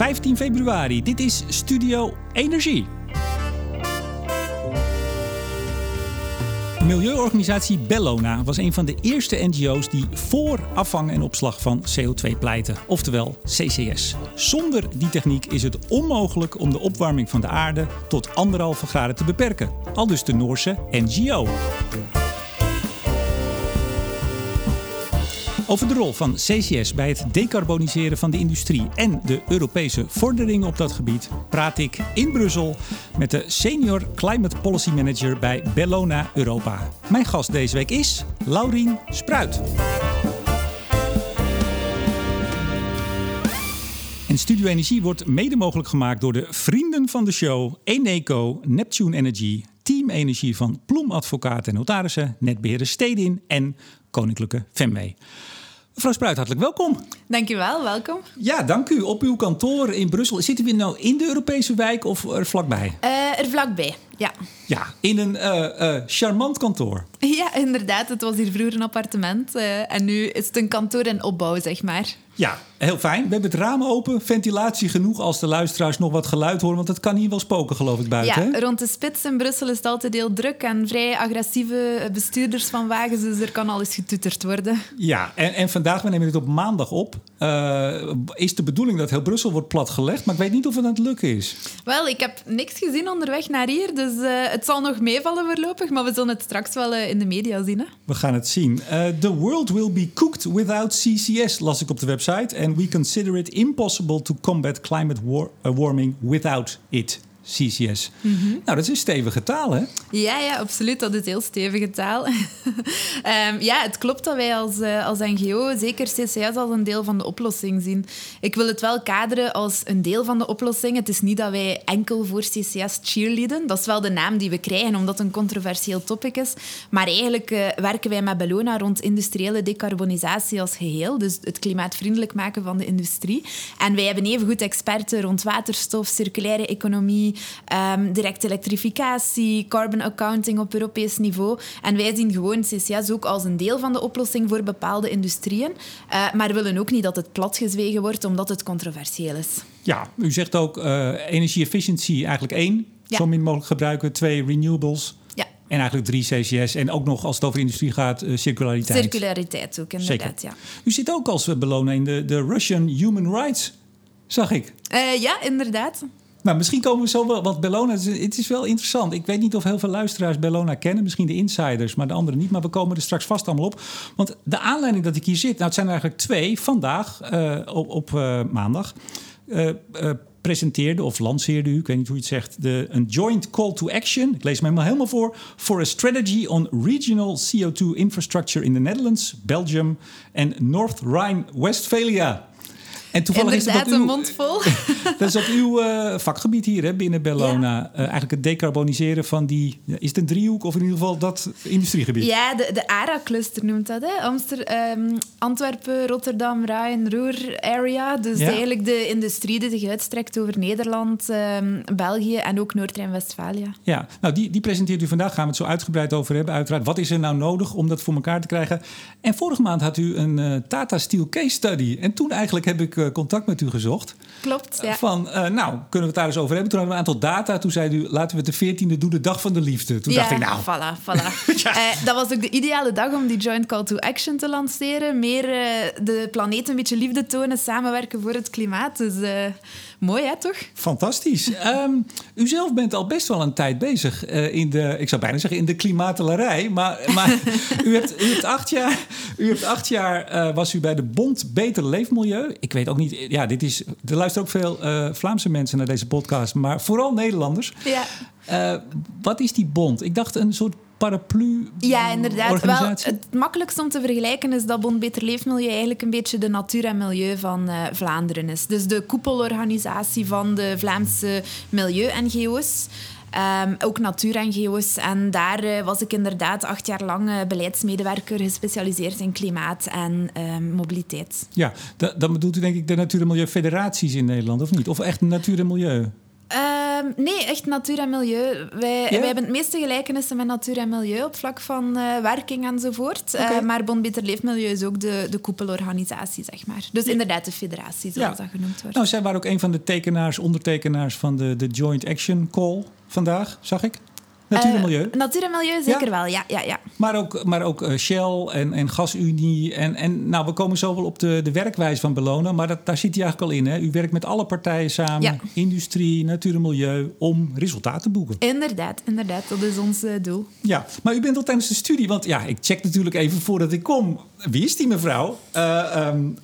15 februari. Dit is Studio Energie. Milieuorganisatie Bellona was een van de eerste NGO's die voor afvang en opslag van CO2 pleiten, oftewel CCS. Zonder die techniek is het onmogelijk om de opwarming van de aarde tot anderhalve graden te beperken. Al dus de Noorse NGO. Over de rol van CCS bij het decarboniseren van de industrie en de Europese vorderingen op dat gebied praat ik in Brussel met de Senior Climate Policy Manager bij Bellona Europa. Mijn gast deze week is Laurien Spruit. En Studio Energie wordt mede mogelijk gemaakt door de vrienden van de show Eneco, Neptune Energy, Team Energie van Ploem Advocaten en Notarissen, Netbeheerder Stedin en Koninklijke Femway. Mevrouw Spruit, hartelijk welkom. Dankjewel, welkom. Ja, dank u. Op uw kantoor in Brussel. Zitten we nou in de Europese wijk of er vlakbij? Uh, er vlakbij, ja. Ja, in een uh, uh, charmant kantoor. Ja, inderdaad. Het was hier vroeger een appartement. en nu is het een kantoor in opbouw, zeg maar. Ja, heel fijn. We hebben het raam open, ventilatie genoeg als de luisteraars nog wat geluid horen. Want het kan hier wel spoken, geloof ik, buiten. Ja, rond de spits in Brussel is het altijd heel druk en vrij agressieve bestuurders van wagens. Dus er kan alles getuterd worden. Ja, en, en vandaag, we nemen dit op maandag op. Uh, is de bedoeling dat heel Brussel wordt platgelegd. Maar ik weet niet of het aan het lukken is. Wel, ik heb niks gezien onderweg naar hier. Dus uh, het zal nog meevallen voorlopig. Maar we zullen het straks wel uh, in de media zien. Hè? We gaan het zien. the world will be cooked without CCS, las ik op de website. And we consider it impossible to combat climate war uh, warming without it. CCS. Mm -hmm. Nou, dat is een stevige taal, hè? Ja, ja, absoluut. Dat is heel stevige taal. um, ja, het klopt dat wij als, uh, als NGO zeker CCS als een deel van de oplossing zien. Ik wil het wel kaderen als een deel van de oplossing. Het is niet dat wij enkel voor CCS cheerleaden. Dat is wel de naam die we krijgen, omdat het een controversieel topic is. Maar eigenlijk uh, werken wij met Bellona rond industriële decarbonisatie als geheel. Dus het klimaatvriendelijk maken van de industrie. En wij hebben evengoed experten rond waterstof, circulaire economie, um, directe elektrificatie, carbon accounting op Europees niveau. En wij zien gewoon CCS ook als een deel van de oplossing voor bepaalde industrieën. Uh, maar willen ook niet dat het platgezwegen wordt omdat het controversieel is. Ja, u zegt ook uh, energie-efficiëntie eigenlijk één. Ja. Zo min mogelijk gebruiken. Twee, renewables. Ja. En eigenlijk drie CCS. En ook nog als het over industrie gaat, uh, circulariteit. Circulariteit ook, inderdaad. Ja. U zit ook als beloner in de, de Russian Human Rights, zag ik. Uh, ja, inderdaad. Nou, misschien komen we zo wel wat Bellona. Het is wel interessant. Ik weet niet of heel veel luisteraars Bellona kennen. Misschien de insiders, maar de anderen niet. Maar we komen er straks vast allemaal op. Want de aanleiding dat ik hier zit, nou, het zijn er eigenlijk twee. Vandaag, uh, op, op uh, maandag, uh, presenteerde of lanceerde u, ik weet niet hoe je het zegt, de, een joint call to action. Ik lees me helemaal, helemaal voor. For a strategy on regional CO2 infrastructure in the Netherlands, Belgium en North Rhine-Westphalia. En toevallig Inderdaad, is dat een mond vol. dat is ook uw uh, vakgebied hier hè, binnen Bellona. Ja. Uh, eigenlijk het decarboniseren van die... Is het een driehoek of in ieder geval dat industriegebied? Ja, de, de ARA-cluster noemt dat. Hè? Amster, um, Antwerpen, Rotterdam, Rijn, Roer area. Dus ja. eigenlijk de industrie die zich uitstrekt over Nederland, um, België en ook Noord-Rijn-Westfalië. Ja, nou die, die presenteert u vandaag. Gaan we het zo uitgebreid over hebben uiteraard. Wat is er nou nodig om dat voor elkaar te krijgen? En vorige maand had u een uh, Tata Steel case study. En toen eigenlijk heb ik contact met u gezocht. Klopt, ja. Van, uh, nou, kunnen we het daar eens over hebben? Toen hadden we een aantal data. Toen zei u, laten we het de 14e doen, de dag van de liefde. Toen ja, dacht ik, nou... voilà, voilà. ja. uh, dat was ook de ideale dag om die Joint Call to Action te lanceren. Meer uh, de planeet een beetje liefde tonen, samenwerken voor het klimaat. Dus mooi, hè, toch? Fantastisch. um, u zelf bent al best wel een tijd bezig in de, ik zou bijna zeggen, in de klimaatelarij. Maar, maar u, hebt, u hebt acht jaar, u hebt acht jaar was u bij de Bond Beter Leefmilieu. Ik weet ook niet, ja, dit is, er luisteren ook veel uh, Vlaamse mensen naar deze podcast, maar vooral Nederlanders. Ja. Wat is die bond? Ik dacht een soort paraplu Ja, inderdaad. Wel, het makkelijkste om te vergelijken is dat Bond Beter Leefmilieu eigenlijk een beetje de natuur en milieu van uh, Vlaanderen is. Dus de koepelorganisatie van de Vlaamse milieu-NGO's. Um, ook natuur-NGO's. En daar uh, was ik inderdaad acht jaar lang uh, beleidsmedewerker gespecialiseerd in klimaat en um, mobiliteit. Ja, dan bedoelt u denk ik de Natuur- en Milieu-federaties in Nederland, of niet? Of echt Natuur en Milieu? Ehm, nee, echt natuur en milieu. Wij, wij hebben het meeste gelijkenissen met natuur en milieu op vlak van uh, werking enzovoort. Okay. Uh, maar Bon Beter Leefmilieu is ook de, de koepelorganisatie, zeg maar. Dus inderdaad de federatie, zoals dat genoemd wordt. Nou, zij waren ook een van de tekenaars, ondertekenaars van de, de Joint Action Call vandaag, zag ik. Natuur en milieu. Uh, natuur en milieu, zeker wel, ja. ja, ja. Maar ook, maar ook uh, Shell en, en Gasunie. En, en nou, we komen zo wel op de, de werkwijze van Bellona. Maar dat, daar zit hij eigenlijk al in. Hè? U werkt met alle partijen samen. Industrie, natuur en milieu. Om resultaten te boeken. Inderdaad, inderdaad. Dat is ons uh, doel. Ja, maar u bent al tijdens de studie. Want ja, ik check natuurlijk even voordat ik kom. Wie is die mevrouw? Um,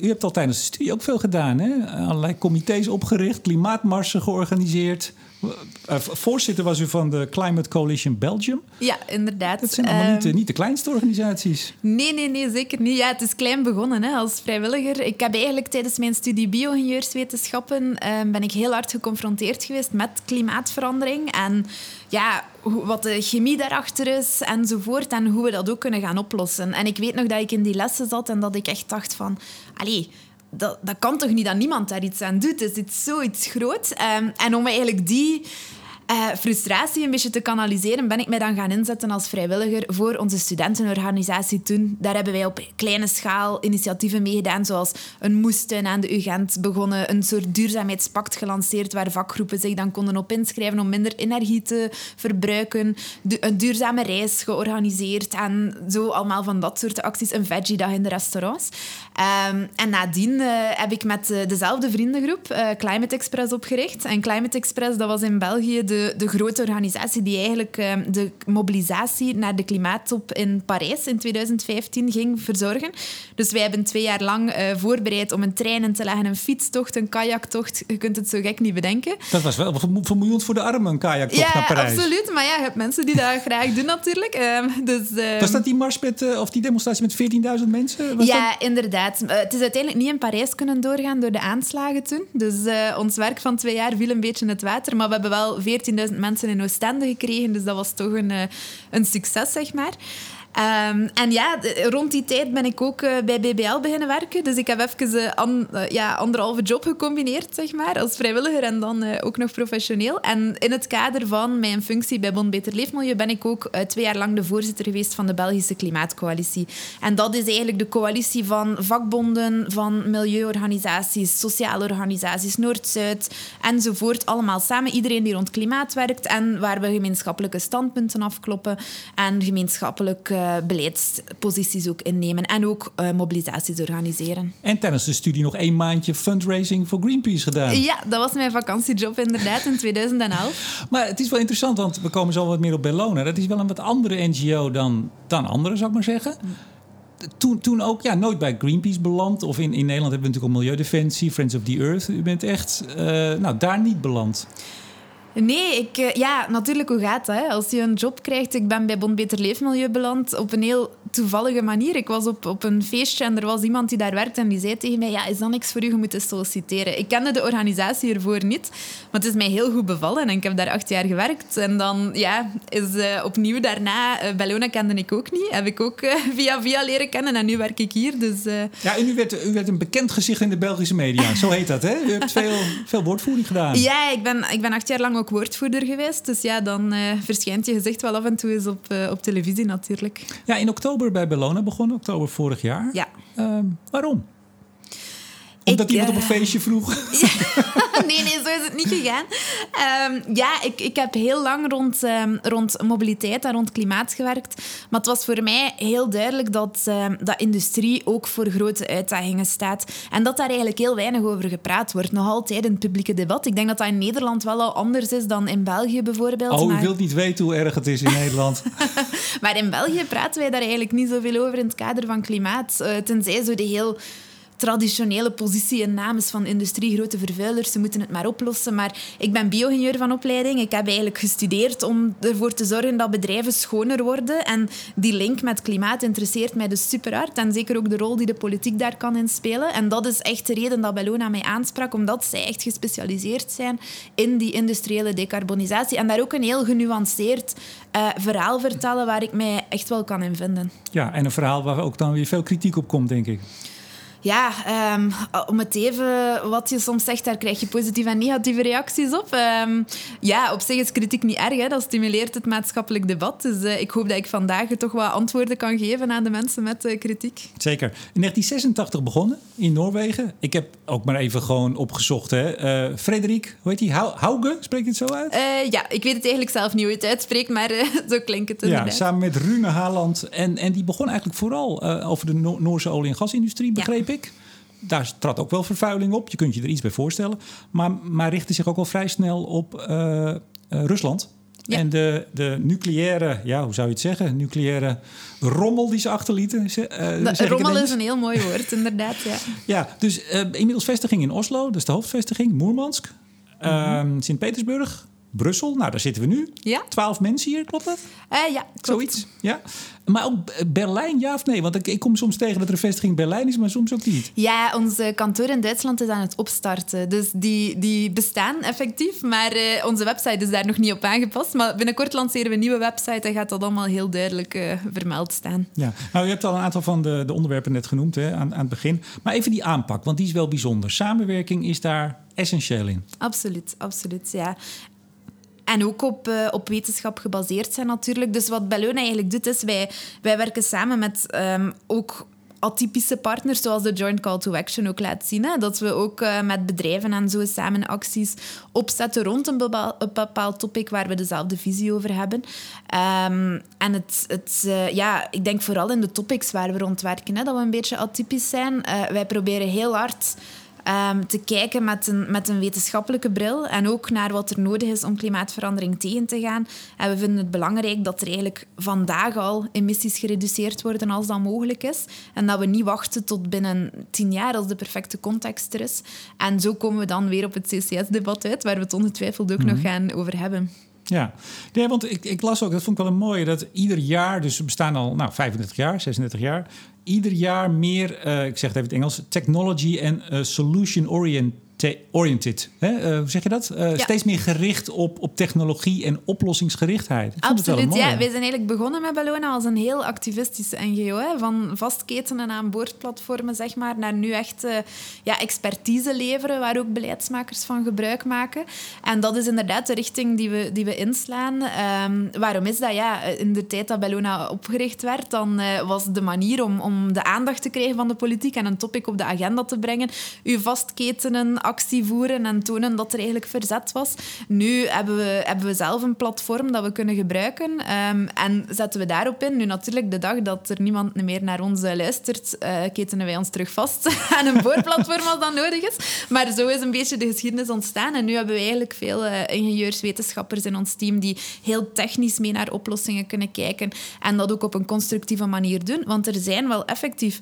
u hebt al tijdens de studie ook veel gedaan. Hè? Allerlei comité's opgericht. Klimaatmarsen georganiseerd. Uh, voorzitter was u van de Climate Coalition Belgium. Ja, inderdaad. Dat zijn allemaal niet, uh, niet, de kleinste organisaties. Nee, nee, nee, zeker niet. Ja, het is klein begonnen hè, als vrijwilliger. Ik heb eigenlijk tijdens mijn studie bio-ingenieurswetenschappen uh, ben ik heel hard geconfronteerd geweest met klimaatverandering. En ja, wat de chemie daarachter is enzovoort. En hoe we dat ook kunnen gaan oplossen. En ik weet nog dat ik in die lessen zat en dat ik echt dacht van... Allee, dat, dat kan toch niet dat niemand daar iets aan doet? Het is zoiets groot. Um, en om eigenlijk die uh, frustratie een beetje te kanaliseren, ben ik mij dan gaan inzetten als vrijwilliger voor onze studentenorganisatie toen. Daar hebben wij op kleine schaal initiatieven meegedaan, zoals een moestuin aan de UGent begonnen, een soort duurzaamheidspact gelanceerd waar vakgroepen zich dan konden op inschrijven om minder energie te verbruiken, een duurzame reis georganiseerd en zo allemaal van dat soort acties, een veggie-dag in de restaurants. Um, en nadien uh, heb ik met uh, dezelfde vriendengroep uh, Climate Express opgericht. En Climate Express, dat was in België de de, grote organisatie die eigenlijk ehm, de mobilisatie naar de klimaattop in Parijs in 2015 ging verzorgen. Dus wij hebben twee jaar lang voorbereid om een trein in te leggen, een fietstocht, een kajaktocht. Je kunt het zo gek niet bedenken. Dat was wel vermoeiend voor de armen, een kajaktocht ja, naar Parijs. Ja, absoluut. Maar ja, je hebt mensen die dat graag doen natuurlijk. Uh, dus, was dat die mars met, of die demonstratie met 14.000 mensen? Was ja, dat? inderdaad. Het is uiteindelijk niet in Parijs kunnen doorgaan door de aanslagen toen. Dus ons werk van twee jaar viel een beetje in het water. Maar we hebben wel 14.000 mensen in Oostende gekregen. Dus dat was toch een, een succes, zeg maar. Um, en ja, rond die tijd ben ik ook uh, bij BBL beginnen werken. Dus ik heb even uh, an, uh, ja, anderhalve job gecombineerd, zeg maar, als vrijwilliger en dan ook nog professioneel. En in het kader van mijn functie bij Bon Beter Leefmilieu ben ik ook twee jaar lang de voorzitter geweest van de Belgische Klimaatcoalitie. En dat is eigenlijk de coalitie van vakbonden, van milieuorganisaties, sociale organisaties, Noord-Zuid enzovoort. Allemaal samen, iedereen die rond klimaat werkt en waar we gemeenschappelijke standpunten afkloppen en gemeenschappelijk uh, beleidsposities ook innemen en ook uh, mobilisaties organiseren. En tijdens de studie nog één maandje fundraising voor Greenpeace gedaan. Ja, dat was mijn vakantiejob inderdaad in 2011. maar het is wel interessant, want we komen zo wat meer op Bellona. Dat is wel een wat andere NGO dan, dan andere, zou ik maar zeggen. Toen, toen ook ja, nooit bij Greenpeace beland. Of in, in Nederland hebben we natuurlijk al Milieudefensie, Friends of the Earth. U bent echt uh, nou, daar niet beland. Nee, ik, uh, ja, natuurlijk, hoe gaat dat? Hè? Als je een job krijgt, ik ben bij Bon Beter Leefmilieu beland op een heel toevallige manier. Ik was op, op een feestje en er was iemand die daar werkte en die zei tegen mij, ja, is dat niks voor u, je moet solliciteren. Ik kende de organisatie ervoor niet, maar het is mij heel goed bevallen en ik heb daar acht jaar gewerkt. En dan, ja, is uh, opnieuw daarna, uh, Bellona kende ik ook niet, heb ik ook via via leren kennen en nu werk ik hier. Dus, Ja, en u werd, u werd een bekend gezicht in de Belgische media, zo heet dat, hè? U hebt veel, veel woordvoering gedaan. Ja, ik ben, ik ben acht jaar lang ook woordvoerder geweest. Dus ja, dan verschijnt je gezicht wel af en toe eens op, op televisie natuurlijk. Ja, in oktober bij Bellona begonnen, oktober vorig jaar. Ja. Uh, waarom? Omdat ik, iemand op een feestje vroeg? nee, nee, zo is het niet gegaan. Um, ja, ik, ik heb heel lang rond, um, rond mobiliteit en rond klimaat gewerkt. Maar het was voor mij heel duidelijk dat, um, dat industrie ook voor grote uitdagingen staat. En dat daar eigenlijk heel weinig over gepraat wordt. Nog altijd in het publieke debat. Ik denk dat dat in Nederland wel al anders is dan in België bijvoorbeeld. Oh, maar... u wilt niet weten hoe erg het is in Nederland. maar in België praten wij daar eigenlijk niet zoveel over in het kader van klimaat. Uh, tenzij zo de heel traditionele positie en naam is van industrie, grote vervuilers. Ze moeten het maar oplossen. Maar ik ben bioingenieur van opleiding. Ik heb eigenlijk gestudeerd om ervoor te zorgen dat bedrijven schoner worden. En die link met klimaat interesseert mij dus super hard. En zeker ook de rol die de politiek daar kan in spelen. En dat is echt de reden dat Bellona mij aansprak, omdat zij echt gespecialiseerd zijn in die industriële decarbonisatie. En daar ook een heel genuanceerd uh, verhaal vertellen waar ik mij echt wel kan in vinden. Ja, en een verhaal waar ook dan weer veel kritiek op komt, denk ik. Ja, um, om het even wat je soms zegt, daar krijg je positieve en negatieve reacties op. Um, ja, op zich is kritiek niet erg, hè. dat stimuleert het maatschappelijk debat. Dus uh, ik hoop dat ik vandaag toch wat antwoorden kan geven aan de mensen met uh, kritiek. Zeker. In 1986 begonnen in Noorwegen. Ik heb ook maar even gewoon opgezocht. Hè. Uh, Frederik, hoe heet hij? Hauge, spreek je het zo uit? ja, ik weet het eigenlijk zelf niet hoe je het uitspreekt, maar zo klinkt het inderdaad. Ja, samen met Rune Haaland. En, en die begon eigenlijk vooral over de no Noorse olie- en gasindustrie, begreep ja. ik daar trad ook wel vervuiling op. Je kunt je er iets bij voorstellen. Maar, maar richtte zich ook al vrij snel op uh, uh, Rusland. En de, de nucleaire, ja, hoe zou je het zeggen? Nucleaire rommel die ze achterlieten. Uh, rommel is een heel mooi woord, inderdaad. Ja, ja dus inmiddels vestiging in Oslo, is de hoofdvestiging. Moermansk, mm -hmm. Sint-Petersburg, Brussel, nou daar zitten we nu. Ja. Twaalf mensen hier, klopt dat? Uh, ja, klopt. Zoiets, ja. Maar ook Berlijn, ja of nee? Want ik, ik, kom soms tegen dat er een vestiging Berlijn is, maar soms ook niet. Ja, onze kantoor in Duitsland is aan het opstarten. Dus die, die bestaan effectief, maar uh, onze website is daar nog niet op aangepast. Maar binnenkort lanceren we een nieuwe website en gaat dat allemaal heel duidelijk uh, vermeld staan. Ja, nou je hebt al een aantal van de, de onderwerpen net genoemd hè, aan, aan het begin. Maar even die aanpak, want die is wel bijzonder. Samenwerking is daar essentieel in. Absoluut, absoluut, ja. En ook op, uh, op wetenschap gebaseerd zijn natuurlijk. Dus wat Bellona eigenlijk doet, is wij, wij werken samen met um, ook atypische partners, zoals de Joint Call to Action ook laat zien. Hè? Dat we ook uh, met bedrijven en zo samen acties opzetten rond een bepaald, topic waar we dezelfde visie over hebben. Um, en het, het, uh, ja, ik denk vooral in de topics waar we rond werken, hè, dat we een beetje atypisch zijn. Wij proberen heel hard um, te kijken met een, met een wetenschappelijke bril en ook naar wat er nodig is om klimaatverandering tegen te gaan. En we vinden het belangrijk dat er eigenlijk vandaag al emissies gereduceerd worden als dat mogelijk is. En dat we niet wachten tot binnen tien jaar als de perfecte context er is. En zo komen we dan weer op het CCS-debat uit, waar we het ongetwijfeld ook mm -hmm. nog gaan over hebben. Ja, nee, want ik, ik, las ook, dat vond ik wel een mooie, dat ieder jaar, dus we bestaan al nou, 35 jaar, 36 jaar, ieder jaar meer, uh, ik zeg het even in het Engels, technology en uh, solution oriented oriented. Hè? Uh, hoe zeg je dat? Uh, ja. Steeds meer gericht op, op technologie en oplossingsgerichtheid. Ik Absoluut, ja. Wij zijn eigenlijk begonnen met Bellona als een heel activistische NGO. Hè? Van vastketenen aan boordplatformen, zeg maar, naar nu echt uh, ja, expertise leveren, waar ook beleidsmakers van gebruik maken. En dat is inderdaad de richting die we, die we inslaan. Um, waarom is dat? Ja, in de tijd dat Bellona opgericht werd, dan was de manier om, om de aandacht te krijgen van de politiek en een topic op de agenda te brengen, uw vastketenen actie voeren en tonen dat er eigenlijk verzet was. Nu hebben we, hebben we zelf een platform dat we kunnen gebruiken um, en zetten we daarop in. Nu natuurlijk, de dag dat er niemand meer naar ons luistert, uh, ketenen wij ons terug vast aan een boorplatform als dat nodig is. Maar zo is een beetje de geschiedenis ontstaan en nu hebben we eigenlijk veel uh, ingenieurs, wetenschappers in ons team die heel technisch mee naar oplossingen kunnen kijken en dat ook op een constructieve manier doen. Want er zijn wel effectief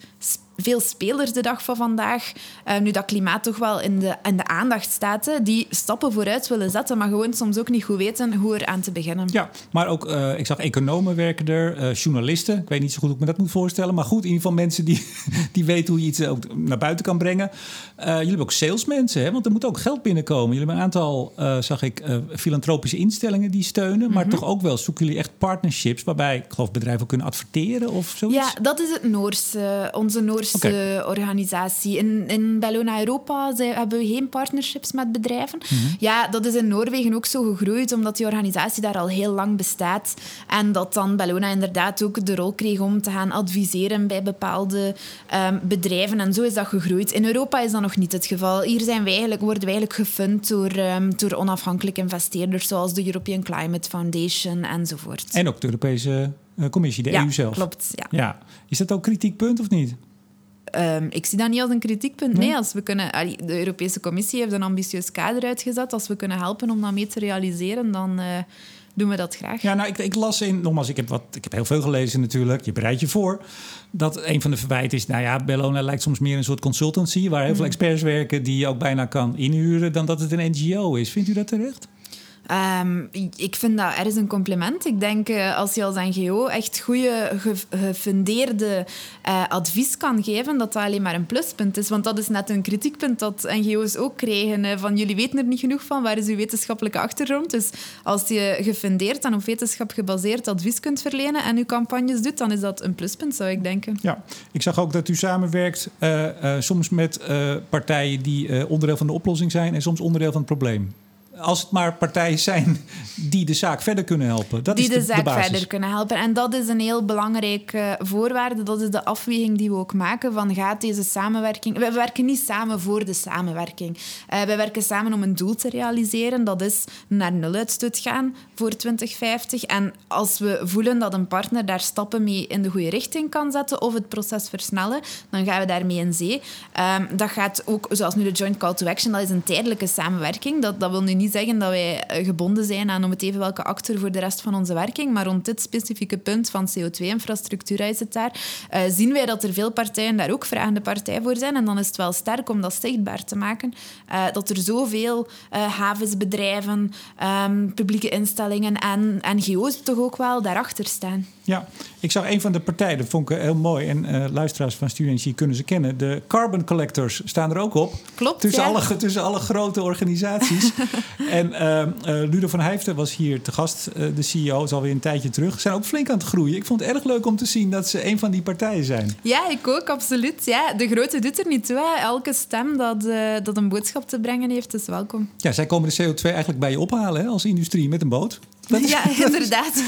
veel spelers de dag van vandaag, uh, nu dat klimaat toch wel in de, in de aandacht staat, die stappen vooruit willen zetten, maar gewoon soms ook niet goed weten hoe er aan te beginnen. Ja, maar ook, uh, ik zag economen werken er, uh, journalisten. Ik weet niet zo goed hoe ik me dat moet voorstellen, maar goed, in ieder geval mensen die, die weten hoe je iets ook naar buiten kan brengen. jullie hebben ook salesmensen, hè? want er moet ook geld binnenkomen. Jullie hebben een aantal, zag ik, filantropische instellingen die steunen, maar mm -hmm. toch ook wel zoeken jullie echt partnerships waarbij, ik geloof, bedrijven kunnen adverteren of zoiets? Ja, dat is het Noorse, onze Noorse okay. organisatie. In, in Bellona Europa zij, hebben we geen partnerships met bedrijven. Mm -hmm. Ja, dat is in Noorwegen ook zo gegroeid, omdat die organisatie daar al heel lang bestaat. En dat dan Bellona inderdaad ook de rol kreeg om te gaan adviseren bij bepaalde um, bedrijven. En zo is dat gegroeid. In Europa is dat nog niet het geval. Hier zijn wij eigenlijk, worden wij eigenlijk gefund door, um, door onafhankelijke investeerders, zoals de European Climate Foundation enzovoort. En ook de Europese uh, Commissie, de ja, EU zelf. Klopt, ja. ja. Is dat ook kritiekpunt of niet? Um, ik zie dat niet als een kritiekpunt. Nee, als we kunnen, de Europese Commissie heeft een ambitieus kader uitgezet. Als we kunnen helpen om dat mee te realiseren, dan uh, doen we dat graag. Ja, nou, ik, ik, las in, nogmaals, ik heb, wat, ik heb heel veel gelezen natuurlijk. Je bereidt je voor. Dat een van de verwijten is, nou ja, Bellona lijkt soms meer een soort consultancy... waar heel veel experts werken die je ook bijna kan inhuren... dan dat het een NGO is. Vindt u dat terecht? Ehm, ik vind dat ergens een compliment. Ik denk uh, als je als NGO echt goede, gefundeerde uh, advies kan geven, dat dat alleen maar een pluspunt is. Want dat is net een kritiekpunt dat NGO's ook krijgen. van jullie weten er niet genoeg van, waar is uw wetenschappelijke achtergrond? Dus als je gefundeerd en op wetenschap gebaseerd advies kunt verlenen en uw campagnes doet, dan is dat een pluspunt, zou ik denken. Ja, ik zag ook dat u samenwerkt uh, soms met partijen die onderdeel van de oplossing zijn en soms onderdeel van het probleem als het maar partijen zijn die de zaak verder kunnen helpen. Dat die is de, de zaak verder kunnen helpen. En dat is een heel belangrijke voorwaarde. Dat is de afweging die we ook maken van gaat deze samenwerking... We werken niet samen voor de samenwerking. Uh, we werken samen om een doel te realiseren. Dat is naar nuluitstoot gaan voor 2050. En als we voelen dat een partner daar stappen mee in de goede richting kan zetten of het proces versnellen, dan gaan we daarmee in zee. Um, dat gaat ook, zoals nu de Joint Call to Action, dat is een tijdelijke samenwerking. Dat, dat wil nu niet zeggen dat wij eh, gebonden zijn aan om het even welke actor voor de rest van onze werking. Maar rond dit specifieke punt van CO2-infrastructuur is het daar. Uh, zien wij dat er veel partijen daar ook vragende partij voor zijn. En dan is het wel sterk om dat zichtbaar te maken. Uh, dat er zoveel havensbedrijven, um, publieke instellingen en NGO's toch ook wel daarachter staan. Ja, ik zag een van de partijen, dat vond ik heel mooi. En uh, luisteraars van Studie kunnen ze kennen. De Carbon Collectors staan er ook op. Klopt, Tussen, ja. alle, tussen alle grote organisaties. en uh, uh, Ludo van Heijften was hier te gast, de CEO, is alweer een tijdje terug. Ze zijn ook flink aan het groeien. Ik vond het erg leuk om te zien dat ze een van die partijen zijn. Ja, ik ook, absoluut. Ja, de grote doet er niet toe. Hè. Elke stem dat, dat een boodschap te brengen heeft, is welkom. Ja, zij komen de CO2 eigenlijk bij je ophalen hè, als industrie met een boot. Ja, inderdaad.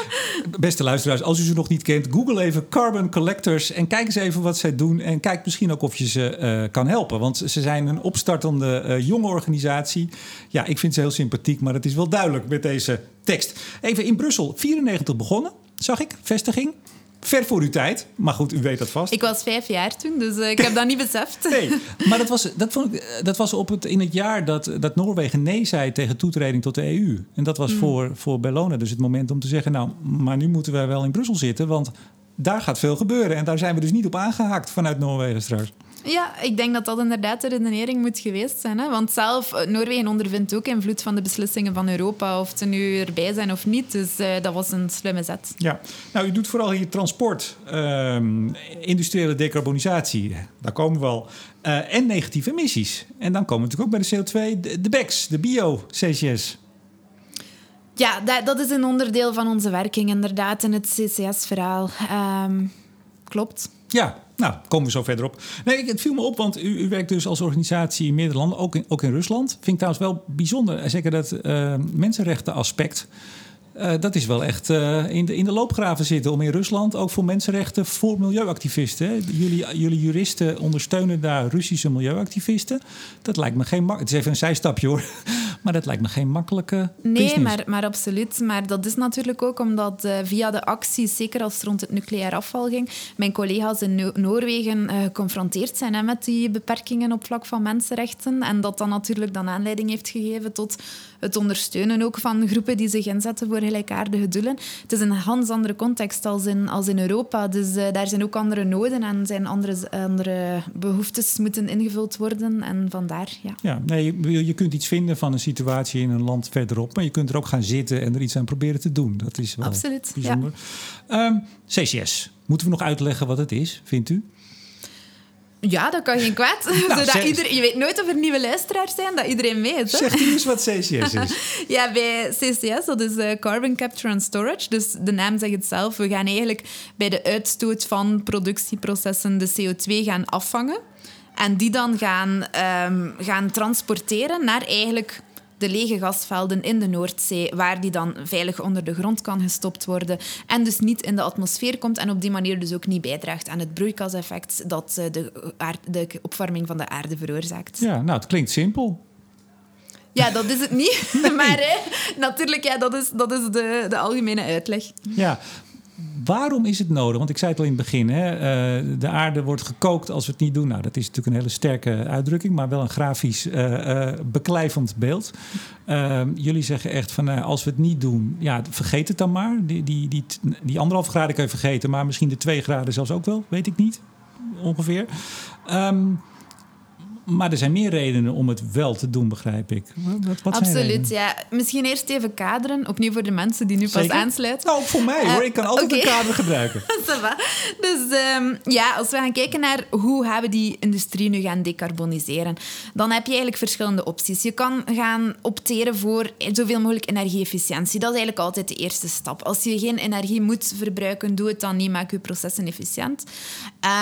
Beste luisteraars, als u ze nog niet kent, google even Carbon Collectors en kijk eens even wat zij doen. En kijk misschien ook of je ze uh, kan helpen. Want ze zijn een opstartende uh, jonge organisatie. Ja, ik vind ze heel sympathiek, maar het is wel duidelijk met deze tekst. Even in Brussel, 94 begonnen, zag ik, vestiging. Ver voor uw tijd, maar goed, u weet dat vast. Ik was vijf jaar toen, dus uh, ik heb dat niet beseft. Nee, maar dat was, dat vond ik, dat was op het, in het jaar dat, dat Noorwegen nee zei tegen toetreding tot de EU. En dat was mm. voor, voor Bellona dus het moment om te zeggen... nou, maar nu moeten wij wel in Brussel zitten, want daar gaat veel gebeuren. En daar zijn we dus niet op aangehaakt vanuit Noorwegen straks. Ja, ik denk dat dat inderdaad de redenering moet geweest zijn. Hè? Want zelf, Noorwegen ondervindt ook invloed van de beslissingen van Europa, of ze nu erbij zijn of niet. Dus uh, dat was een slimme zet. Ja, nou, u doet vooral hier transport, um, industriële decarbonisatie, daar komen we al, uh, en negatieve emissies. En dan komen we natuurlijk ook bij de CO2, de, de BECS, de bio-CCS. Ja, dat, dat, is een onderdeel van onze werking, inderdaad, in het CCS-verhaal. Um, klopt. Ja, nou, komen we zo verder op. Nee, het viel me op, want u, u werkt dus als organisatie in meerdere landen, ook in, ook in Rusland. Vind ik trouwens wel bijzonder, zeker dat uh, mensenrechtenaspect. Uh, dat is wel echt uh, in, de, in de loopgraven zitten om in Rusland ook voor mensenrechten, voor milieuactivisten. Hè. Jullie, jullie juristen ondersteunen daar Russische milieuactivisten. Dat lijkt me geen makkelijk. Het is even een zijstapje hoor. Maar dat lijkt me geen makkelijke. Nee, maar, maar absoluut. Maar dat is natuurlijk ook omdat uh, via de acties, zeker als het rond het nucleair afval ging, mijn collega's in no Noorwegen geconfronteerd zijn hè, met die beperkingen op vlak van mensenrechten. En dat dan natuurlijk dan aanleiding heeft gegeven tot het ondersteunen ook van groepen die zich inzetten voor gelijkaardige doelen. Het is een ganz andere context als in, als in Europa. Dus uh, daar zijn ook andere noden en zijn andere, andere behoeftes moeten ingevuld worden. En vandaar, ja. Ja, nee, je, je kunt iets vinden van een situatie in een land verderop, maar je kunt er ook gaan zitten en er iets aan proberen te doen. Dat is wel Absoluut, bijzonder. Ja. Um, CCS, moeten we nog uitleggen wat het is, vindt u? Ja, dat kan geen kwaad. Nou, Zodat iedereen, je weet nooit of er nieuwe luisteraars zijn, dat iedereen weet. Hè? Zeg eens wat CCS is. ja, bij CCS, dat is uh, Carbon Capture and Storage. Dus de naam zegt het zelf. We gaan eigenlijk bij de uitstoot van productieprocessen de CO2 gaan afvangen. En die dan gaan, um, gaan transporteren naar eigenlijk de lege gasvelden in de Noordzee, waar die dan veilig onder de grond kan gestopt worden en dus niet in de atmosfeer komt en op die manier dus ook niet bijdraagt aan het broeikaseffect dat eh, de, de opwarming van de aarde veroorzaakt. Ja, nou, het klinkt simpel. Ja, dat is het niet. Nee. Maar hè, natuurlijk, ja, dat is, dat is de, de algemene uitleg. Ja, Waarom is het nodig? Want ik zei het al in het begin: hè, uh, de aarde wordt gekookt als we het niet doen. Nou, dat is natuurlijk een hele sterke uitdrukking, maar wel een grafisch uh, uh, beklijvend beeld. jullie zeggen echt van als we het niet doen, ja, vergeet het dan maar. Die, die, die, die anderhalf graden kan je vergeten, maar misschien de twee graden zelfs ook wel, weet ik niet ongeveer. Um, Maar er zijn meer redenen om het wel te doen, begrijp ik. Wat, wat Absoluut, ja. Misschien eerst even kaderen, opnieuw voor de mensen die nu pas aansluiten. Nou, voor mij hoor. ik kan altijd okay. een kader gebruiken. dus um, ja, als we gaan kijken naar hoe gaan we die industrie nu gaan decarboniseren, dan heb je eigenlijk verschillende opties. Je kan gaan opteren voor zoveel mogelijk energie-efficiëntie. Dat is eigenlijk altijd de eerste stap. Als je geen energie moet verbruiken, doe het dan niet, maak je processen efficiënt.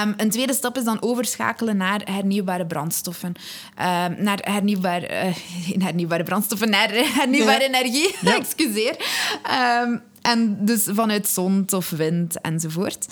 Um, een tweede stap is dan overschakelen naar hernieuwbare brandstoffen. Uh, naar hernieuwbaar, uh, hernieuwbare brandstoffen, naar hernieuwbare ja. energie. Ja. Excuseer. Um, en dus vanuit zon of wind enzovoort.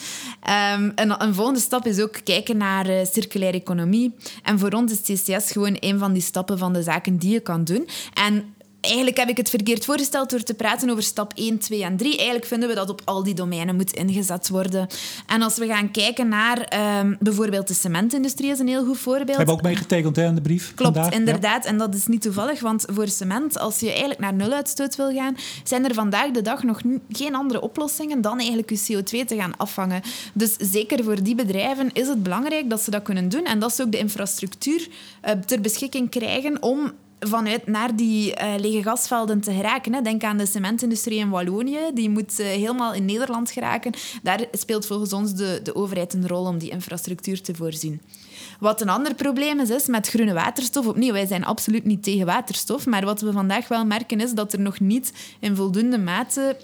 Um, een, een, volgende stap is ook kijken naar uh, circulaire economie. En voor ons is CCS gewoon een van die stappen van de zaken die je kan doen. En eigenlijk heb ik het verkeerd voorgesteld door te praten over stap 1, 2 en 3. Eigenlijk vinden we dat op al die domeinen moet ingezet worden. En als we gaan kijken naar um, bijvoorbeeld de cementindustrie is een heel goed voorbeeld. We hebben ook meegetekend aan de brief Klopt, vandaag. inderdaad. En dat is niet toevallig, want voor cement, als je eigenlijk naar nuluitstoot wil gaan, zijn er vandaag de dag nog geen andere oplossingen dan eigenlijk je CO2 te gaan afvangen. Dus zeker voor die bedrijven is het belangrijk dat ze dat kunnen doen en dat ze ook de infrastructuur uh, ter beschikking krijgen om vanuit naar die uh, lege gasvelden te geraken. Hè. Denk aan de cementindustrie in Wallonië. Die moet uh, helemaal in Nederland geraken. Daar speelt volgens ons de, de overheid een rol om die infrastructuur te voorzien. Wat een ander probleem is, is met groene waterstof. Opnieuw, wij zijn absoluut niet tegen waterstof. Maar wat we vandaag wel merken is dat er nog niet in voldoende mate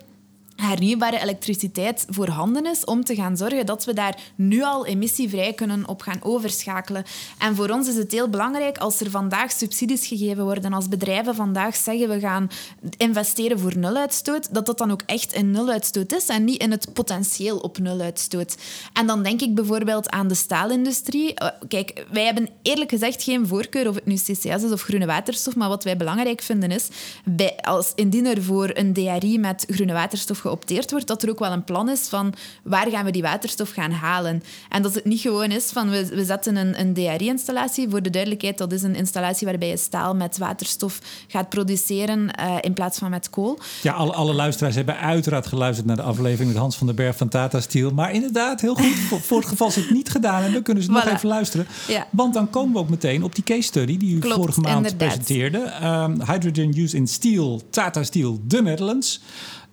hernieuwbare elektriciteit voorhanden is om te gaan zorgen dat we daar nu al emissievrij kunnen op gaan overschakelen. En voor ons is het heel belangrijk als er vandaag subsidies gegeven worden, als bedrijven vandaag zeggen we gaan investeren voor nuluitstoot, dat dat dan ook echt een nuluitstoot is en niet in het potentieel op nuluitstoot. En dan denk ik bijvoorbeeld aan de staalindustrie. Eh, kijk, wij hebben eerlijk gezegd geen voorkeur of het nu CCS is of groene waterstof, maar wat wij belangrijk vinden is, bij, als indien er voor een DRI met groene waterstof geopteerd wordt, dat er ook wel een plan is van waar gaan we die waterstof gaan halen. En dat het niet gewoon is van we, we zetten een, een DRI-installatie. Voor de duidelijkheid, dat is een installatie waarbij je staal met waterstof gaat produceren uh, in plaats van met kool. Ja, alle, alle luisteraars hebben uiteraard geluisterd naar de aflevering met Hans van den Berg van Tata Steel. Maar inderdaad, heel goed. voor, voor het geval ze het niet gedaan hebben, kunnen ze nog even luisteren. Ja. Want dan komen we ook meteen op die case study die u Klopt, vorige maand inderdaad. presenteerde. Um, hydrogen use in steel, Tata Steel, the Netherlands.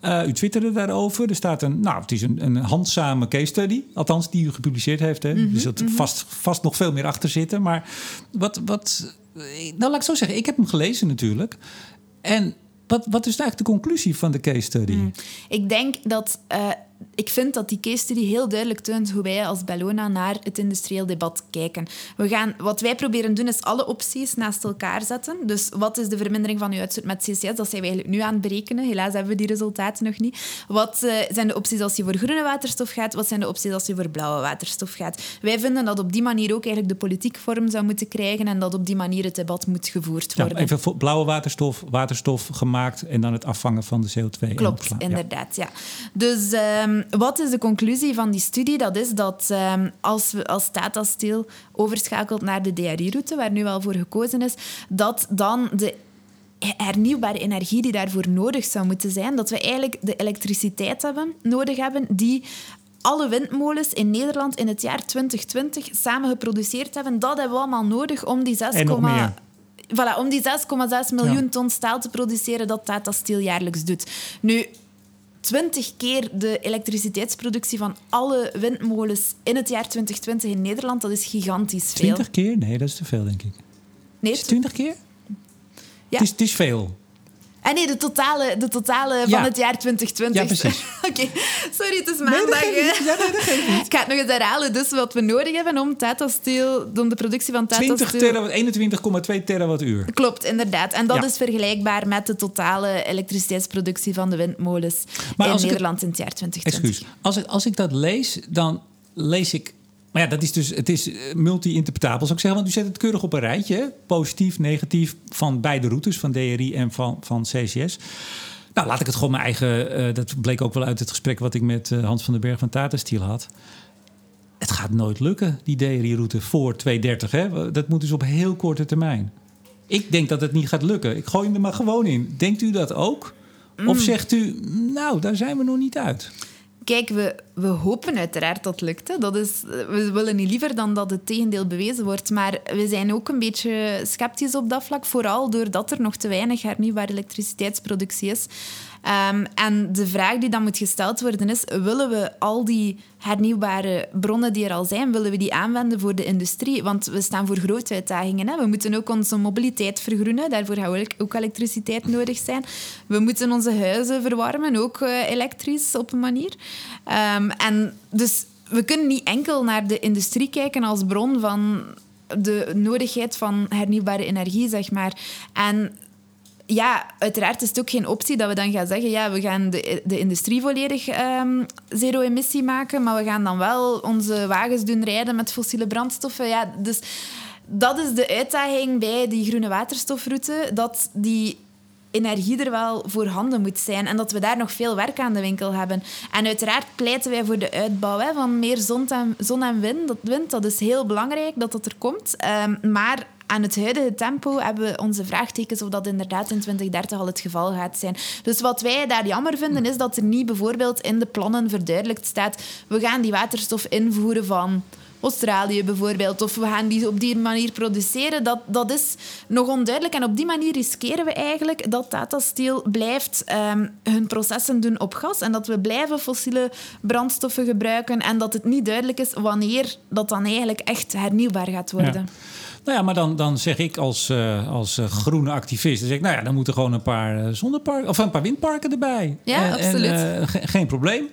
Uh, u twitterde daarover. Er staat een, nou, het is een, een handzame case study. Althans, die u gepubliceerd heeft. Hè. Mm dus er mm vast, vast nog veel meer achter zitten. Maar wat, wat. Nou, laat ik zo zeggen. Ik heb hem gelezen natuurlijk. En wat, wat is eigenlijk de conclusie van de case study? Mm. Ik denk dat uh, ik vind dat die case study heel duidelijk toont hoe wij als Bellona naar het industrieel debat kijken. We gaan, wat wij proberen doen, is alle opties naast elkaar zetten. Dus wat is de vermindering van uw uitstoot met CCS? Dat zijn we eigenlijk nu aan het berekenen. Helaas hebben we die resultaten nog niet. Wat uh, zijn de opties als je voor groene waterstof gaat? Wat zijn de opties als je voor blauwe waterstof gaat? Wij vinden dat op die manier ook eigenlijk de politiek vorm zou moeten krijgen en dat op die manier het debat moet gevoerd worden. Ja, even blauwe waterstof, waterstof gemaakt en dan het afvangen van de CO2. Klopt, inderdaad. Ja. Dus... Uh, Um, wat is de conclusie van die studie? Dat is dat um, als we als Tata Steel overschakelt naar de DRI-route, waar nu al voor gekozen is, dat dan de hernieuwbare energie die daarvoor nodig zou moeten zijn, dat we eigenlijk de elektriciteit hebben, nodig hebben die alle windmolens in Nederland in het jaar 2020 samen geproduceerd hebben. Dat hebben we allemaal nodig om die 6, voilà, om die 6,6 miljoen ton staal te produceren dat Tata Steel jaarlijks doet. Nu, 20 keer de elektriciteitsproductie van alle windmolens in het jaar 2020 in Nederland. Dat is gigantisch veel. 20 keer? Nee, dat is te veel, denk ik. Nee, is 20 keer? Ja. Het is, het is veel. En nee, de totale, de totale van het jaar 2020. Ja, precies. Oké, sorry, het is maandag. Nee, dat ja, nee, dat niet. Ik ga het nog eens herhalen. Dus wat we nodig hebben om Tata Steel, om de productie van Tata 20 Steel... 21,2 terawattuur. Klopt, inderdaad. En dat is vergelijkbaar met de totale elektriciteitsproductie van de windmolens in Nederland in het jaar 2020. Excuus. Als ik, als ik dat lees, dan lees ik maar ja, dat is dus, het is eh, multi-interpretabel, zou ik zeggen. Want u zet het keurig op een rijtje. Positief, negatief, van beide routes, van DRI en van, van CCS. Nou, laat ik het gewoon mijn eigen... Uh, dat bleek ook wel uit het gesprek wat ik met uh, Hans van den Berg van Tata Steel had. Het gaat nooit lukken, die DRI-route voor 230. Hè? Dat moet dus op heel korte termijn. Ik denk dat het niet gaat lukken. Ik gooi hem er maar gewoon in. Denkt u dat ook? Of mm. zegt u, nou, daar zijn we nog niet uit? Kijk, we, we hopen uiteraard dat het lukt. Hè. Dat is, we willen niet liever dan dat het tegendeel bewezen wordt. Maar we zijn ook een beetje sceptisch op dat vlak. Vooral doordat er nog te weinig hernieuwbare elektriciteitsproductie is. Um, en de vraag die dan moet gesteld worden is: willen we al die hernieuwbare bronnen die er al zijn, willen we die aanwenden voor de industrie? Want we staan voor grote uitdagingen. Hè? We moeten ook onze mobiliteit vergroenen. Daarvoor gaan ook elektriciteit nodig zijn. We moeten onze huizen verwarmen, ook uh, elektrisch op een manier. Um, en dus we kunnen niet enkel naar de industrie kijken als bron van de nodigheid van hernieuwbare energie, zeg maar. En ja, uiteraard is het ook geen optie dat we dan gaan zeggen, ja, we gaan de, de industrie volledig um, zero-emissie maken, maar we gaan dan wel onze wagens doen rijden met fossiele brandstoffen. Ja, dus dat is de uitdaging bij die groene waterstofroute, dat die energie er wel voorhanden moet zijn en dat we daar nog veel werk aan de winkel hebben. En uiteraard pleiten wij voor de uitbouw hè, van meer zon en, zon en wind. Dat, wind. dat is heel belangrijk dat dat er komt. Um, maar aan het huidige tempo hebben we onze vraagtekens of dat inderdaad in 2030 al het geval gaat zijn. Dus wat wij daar jammer vinden, is dat er niet bijvoorbeeld in de plannen verduidelijkt staat we gaan die waterstof invoeren van Australië bijvoorbeeld, of we gaan die op die manier produceren, dat, dat is nog onduidelijk. En op die manier riskeren we eigenlijk dat Tata Steel blijft um, hun processen doen op gas en dat we blijven fossiele brandstoffen gebruiken en dat het niet duidelijk is wanneer dat dan eigenlijk echt hernieuwbaar gaat worden. Nou ja, maar dan, dan zeg ik als, uh, als uh, groene activist... Dan zeg ik, nou ja, dan moeten gewoon een paar uh, zonneparken... of een paar windparken erbij. Ja, absoluut. En, geen probleem.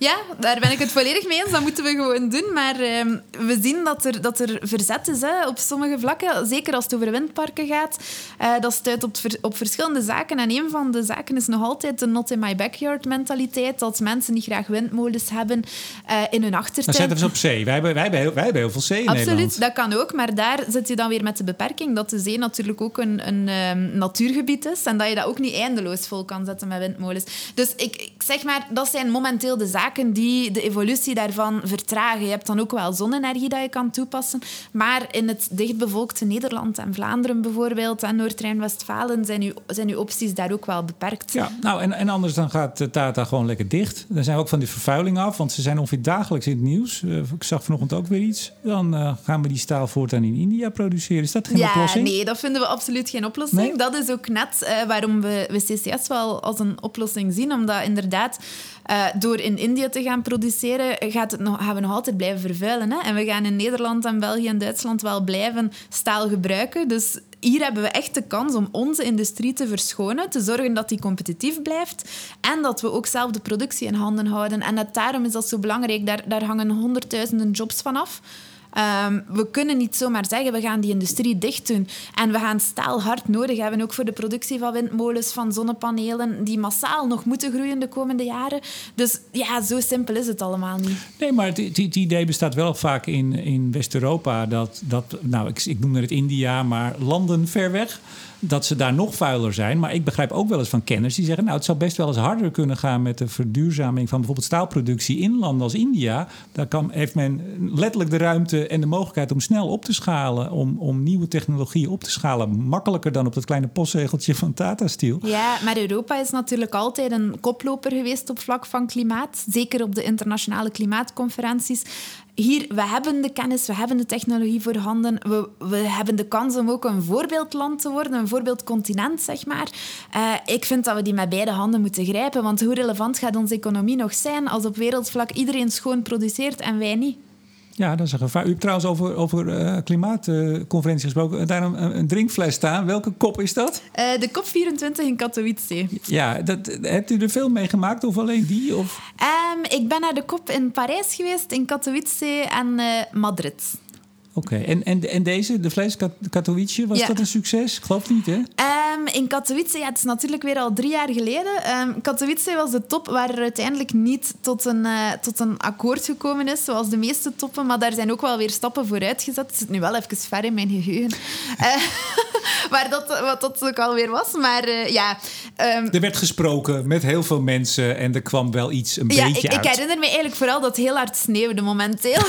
Ja, daar ben ik het volledig mee eens. Dat moeten we gewoon doen. Maar uh, we zien dat er, dat er verzet is hè, op sommige vlakken. Zeker als het over windparken gaat. Uh, dat stuit op, op verschillende zaken. En een van de zaken is nog altijd de not in my backyard mentaliteit. Dat mensen die graag windmolens hebben uh, in hun achtertuin. Zetten we ze op zee. Wij hebben, wij, hebben heel, wij hebben heel veel zee in Absoluut, Nederland. dat kan ook. Maar daar zit je dan weer met de beperking dat de zee natuurlijk ook een, een um, natuurgebied is. En dat je dat ook niet eindeloos vol kan zetten met windmolens. Dus ik, ik zeg maar, dat zijn momenteel de zaken die de evolutie daarvan vertragen. Je hebt dan ook wel zonne-energie dat je kan toepassen. Maar in het dichtbevolkte Nederland en Vlaanderen bijvoorbeeld en Noord-Rijn-Westfalen zijn uw, zijn uw opties daar ook wel beperkt. Ja, nou en, en anders dan gaat Tata gewoon lekker dicht. Dan zijn we ook van die vervuiling af, want ze zijn ongeveer dagelijks in het nieuws. Uh, ik zag vanochtend ook weer iets. Dan uh, gaan we die staal voortaan in India produceren. Is dat geen ja, oplossing? Nee, dat vinden we absoluut geen oplossing. Nee? Dat is ook net uh, waarom we, we CCS wel als een oplossing zien. Omdat inderdaad uh, door in India te gaan produceren, gaat het nog, gaan we nog altijd blijven vervuilen. Hè? En we gaan in Nederland en België en Duitsland wel blijven staal gebruiken. Dus hier hebben we echt de kans om onze industrie te verschonen, te zorgen dat die competitief blijft en dat we ook zelf de productie in handen houden. En net daarom is dat zo belangrijk. Daar, daar hangen honderdduizenden jobs van af. Um, we kunnen niet zomaar zeggen, we gaan die industrie dicht doen. En we gaan staal hard nodig hebben, ook voor de productie van windmolens, van zonnepanelen, die massaal nog moeten groeien de komende jaren. Dus ja, zo simpel is het allemaal niet. Nee, maar het idee bestaat wel vaak in, in West-Europa. Dat, dat, nou, ik, ik noem het India, maar landen ver weg dat ze daar nog vuiler zijn. Maar ik begrijp ook wel eens van kenners die zeggen... nou, het zou best wel eens harder kunnen gaan... met de verduurzaming van bijvoorbeeld staalproductie in landen als India. Daar kan, heeft men letterlijk de ruimte en de mogelijkheid om snel op te schalen... om, om nieuwe technologieën op te schalen. Makkelijker dan op dat kleine postzegeltje van Tata Steel. Ja, maar Europa is natuurlijk altijd een koploper geweest op vlak van klimaat. Zeker op de internationale klimaatconferenties hier, we hebben de kennis, we hebben de technologie voorhanden. We, we hebben de kans om ook een voorbeeldland te worden, een voorbeeldcontinent, zeg maar. Uh, ik vind dat we die met beide handen moeten grijpen. Want hoe relevant gaat onze economie nog zijn als op wereldvlak iedereen schoon produceert en wij niet? Ja, dat is een gevaar. U hebt trouwens over, over uh, klimaatconferentie gesproken. Daar een, een, drinkfles staan. Welke kop is dat? Uh, de COP 24 in Katowice. Ja, dat, hebt u er veel mee gemaakt of alleen die? Of? Um, ik ben naar de COP in Parijs geweest, in Katowice en uh, Madrid. Oké, okay. en, en, en deze, de vlees Katowice, was ja. dat een succes? Ik geloof niet, hè? Um, in Katowice, ja, het is natuurlijk weer al drie jaar geleden. Um, Katowice was de top waar er uiteindelijk niet tot een, uh, tot een akkoord gekomen is, zoals de meeste toppen. Maar daar zijn ook wel weer stappen vooruit gezet. Het zit nu wel even ver in mijn geheugen. Uh, waar dat, wat dat ook alweer was. Maar uh, ja... Um, er werd gesproken met heel veel mensen en er kwam wel iets een ja, beetje ik, uit. ik herinner me eigenlijk vooral dat het heel hard sneeuwde momenteel.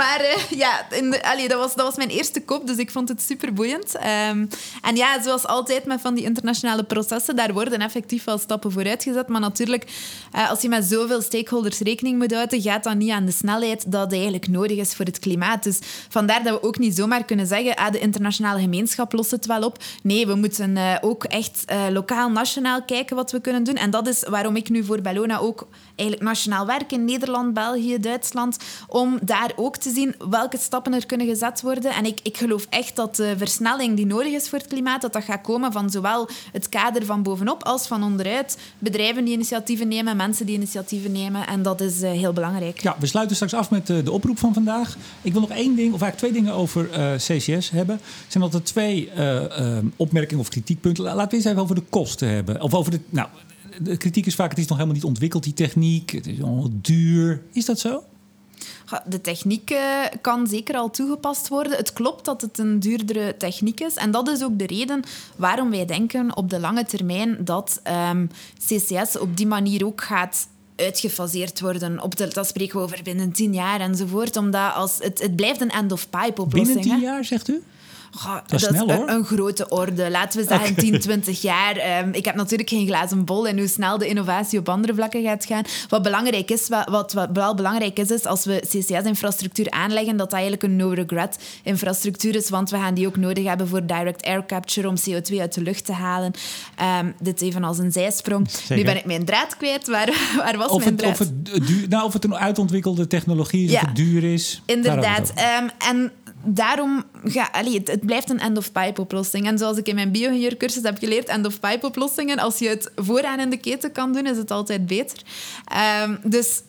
maar uh, ja, in dat, was, dat was mijn eerste kop, dus ik vond het super boeiend. Um, en ja, zoals altijd met van die internationale processen, daar worden effectief wel stappen vooruit gezet. Maar natuurlijk, uh, als je met zoveel stakeholders rekening moet houden, gaat dat niet aan de snelheid dat eigenlijk nodig is voor het klimaat. Dus vandaar dat we ook niet zomaar kunnen zeggen, ah, de internationale gemeenschap lost het wel op. Nee, we moeten uh, ook echt lokaal, nationaal kijken wat we kunnen doen. En dat is waarom ik nu voor Bellona ook eigenlijk nationaal werk in Nederland, België, Duitsland, om daar ook te zien welke stappen er kunnen gezet worden. En ik, ik geloof echt dat de versnelling die nodig is voor het klimaat, dat dat gaat komen van zowel het kader van bovenop als van onderuit. Bedrijven die initiatieven nemen, mensen die initiatieven nemen. En dat is uh, heel belangrijk. Ja, we sluiten straks af met uh, de oproep van vandaag. Ik wil nog één ding, of eigenlijk twee dingen over uh, CCS hebben. Er zijn altijd twee opmerkingen of kritiekpunten. Laten we eens even over de kosten hebben. Of over de. Nou, de kritiek is vaak: het is nog helemaal niet ontwikkeld, die techniek. Het is allemaal duur. Is dat zo? De techniek kan zeker al toegepast worden. Het klopt dat het een duurdere techniek is. En dat is ook de reden waarom wij denken op de lange termijn dat um, CCS op die manier ook gaat uitgefaseerd worden. Op de, dat spreken we over binnen tien jaar enzovoort. Omdat als het, het blijft een end-of-pipe-oplossing. Binnen tien jaar, zegt u? Goh, dat, is, snel, een, een, grote orde. Laten we zeggen okay. 10, 20 jaar. Um, ik heb natuurlijk geen glazen bol en hoe snel de innovatie op andere vlakken gaat gaan. Wat belangrijk is, wat, wat, wat wel belangrijk is, is als we CCS-infrastructuur aanleggen, dat dat eigenlijk een no-regret infrastructuur is, want we gaan die ook nodig hebben voor direct air capture om CO2 uit de lucht te halen. Um, dit even als een zijsprong. Zeker. Nu ben ik mijn draad kwijt. Waar, waar was of mijn het, draad? Of het, duur, nou, of het een uitontwikkelde technologie is, ja. of het duur is. Inderdaad. Um, en daarom ga, allee, het, blijft een end-of-pipe oplossing. En zoals ik in mijn bioingenieurcursus heb geleerd, end-of-pipe oplossingen, als je het vooraan in de keten kan doen, is het altijd beter. Um, dus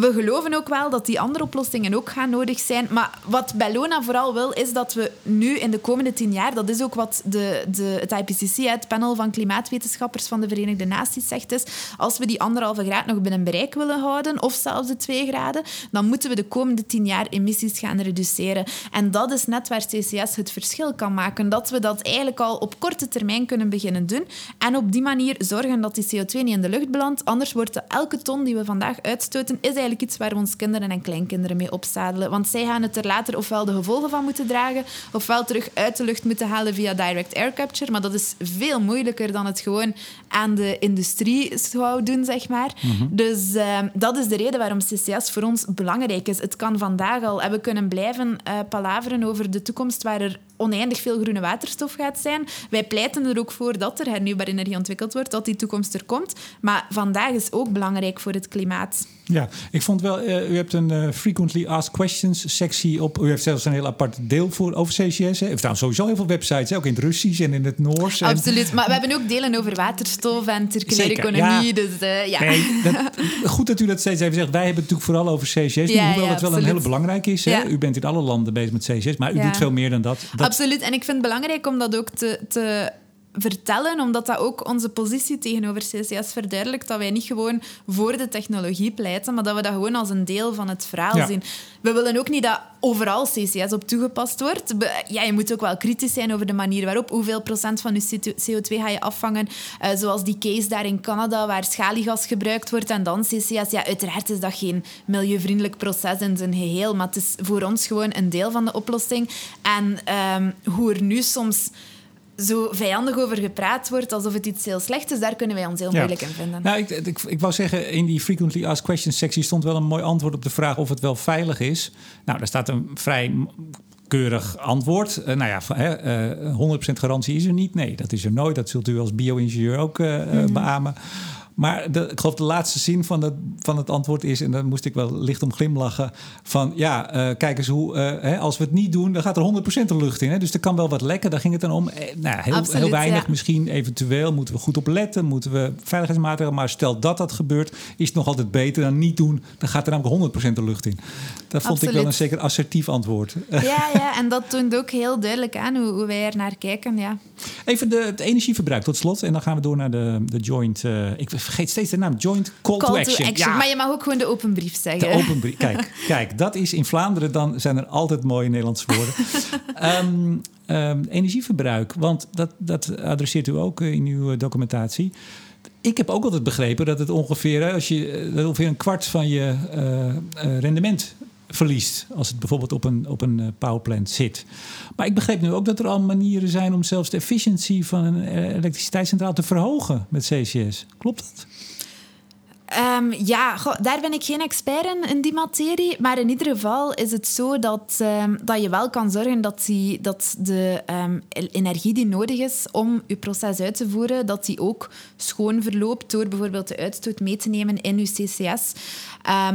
we geloven ook wel dat die andere oplossingen ook gaan nodig zijn. Maar wat Bellona vooral wil, is dat we nu in de komende tien jaar, dat is ook wat de, de, het IPCC, het panel van klimaatwetenschappers van de Verenigde Naties, zegt, is als we die anderhalve graad nog binnen bereik willen houden, of zelfs de twee graden, dan moeten we de komende tien jaar emissies gaan reduceren. En dat is net waar CCS het verschil kan maken. Dat we dat eigenlijk al op korte termijn kunnen beginnen doen. En op die manier zorgen dat die CO2 niet in de lucht belandt. Anders wordt elke ton die we vandaag uitstoten, is eigenlijk iets waar we ons kinderen en kleinkinderen mee opzadelen. Want zij gaan het er later ofwel de gevolgen van moeten dragen, ofwel terug uit de lucht moeten halen via direct air capture. Maar dat is veel moeilijker dan het gewoon aan de industrie zou doen, zeg maar. Mm -hmm. Dus uh, dat is de reden waarom CCS voor ons belangrijk is. Het kan vandaag al, en we kunnen blijven uh, palaveren over de toekomst waar er oneindig veel groene waterstof gaat zijn. Wij pleiten er ook voor dat er hernieuwbare energie ontwikkeld wordt, dat die toekomst er komt. Maar vandaag is ook belangrijk voor het klimaat. Ja, ik vond wel, uh, u hebt een uh, frequently asked questions sectie op. U heeft zelfs een heel apart deel voor over CCS. Hè? Heeft trouwens sowieso heel veel websites, hè? ook in het Russisch en in het Noors. Absoluut, en... maar we hebben ook delen over waterstof en circulaire economie. Ja. Dus, uh, ja. Nee, dat, goed dat u dat steeds even zegt. Wij hebben het natuurlijk vooral over CCS. Ja, hoewel ja, het wel absoluut. een hele belangrijk is. Hè? U bent in alle landen bezig met CCS, maar u doet veel meer dan dat. dat Absoluut. En ik vind het belangrijk om dat ook te, te vertellen, omdat dat ook onze positie tegenover CCS verduidelijkt. Dat wij niet gewoon voor de technologie pleiten, maar dat we dat gewoon als een deel van het verhaal Ja. zien. We willen ook niet dat overal CCS op toegepast wordt. Ja, je moet ook wel kritisch zijn over de manier waarop. Hoeveel procent van je CO2 ga je afvangen? Eh, zoals die case daar in Canada, waar schaliegas gebruikt wordt en dan CCS. Ja, uiteraard is dat geen milieuvriendelijk proces in zijn geheel, maar het is voor ons gewoon een deel van de oplossing. En ehm, hoe er nu soms zo vijandig over gepraat wordt, alsof het iets heel slecht is, daar kunnen wij ons heel Ja. moeilijk in vinden. Nou, ik, ik, ik wou zeggen, in die frequently asked questions sectie stond wel een mooi antwoord op de vraag of het wel veilig is. Nou, daar staat een vrij keurig antwoord. Eh, nou ja, hè, eh, 100% garantie is er niet. Nee, dat is er nooit. Dat zult u als bio-ingenieur ook eh, eh, beamen. Maar de, ik geloof de laatste zin van het, van het antwoord is, en daar moest ik wel licht om glimlachen, van ja, eh, kijk eens hoe, eh, hè, als we het niet doen, dan gaat er 100% de lucht in. Hè? Dus er kan wel wat lekken, daar ging het dan om. Eh, nou, heel, Absoluut, heel weinig ja. misschien, eventueel moeten we goed op letten, moeten we veiligheidsmaatregelen, maar stel dat dat gebeurt, is het nog altijd beter dan niet doen. Dan gaat er namelijk 100% de lucht in. Dat vond ik wel een zeker assertief antwoord. Ja, ja, en dat toont ook heel duidelijk aan hoe, hoe wij er naar kijken. Ja. Even de, het energieverbruik tot slot. En dan gaan we door naar de, de joint. eh, ik vergeet steeds de naam. Joint Call, Call to Action. Ja, Maar je mag ook gewoon de open brief zeggen. de open brief. Kijk, kijk, dat is in Vlaanderen. Dan zijn er altijd mooie Nederlandse woorden. Ehm, ehm, energieverbruik. Want dat, dat adresseert u ook eh, in uw eh, documentatie. Ik heb ook altijd begrepen dat het ongeveer, als je, ongeveer een kwart van je rendement verliest. Als het bijvoorbeeld op een, op een uh, powerplant zit. Maar ik begreep nu ook dat er al manieren zijn om zelfs de efficiëntie van een elektriciteitscentraal te verhogen met CCS. Klopt dat? Um, ja, daar ben ik geen expert in, in die materie. Maar in ieder geval is het zo dat, um, dat je wel kan zorgen dat, die, dat de um, energie die nodig is om je proces uit te voeren, dat die ook schoon verloopt door bijvoorbeeld de uitstoot mee te nemen in je CCS.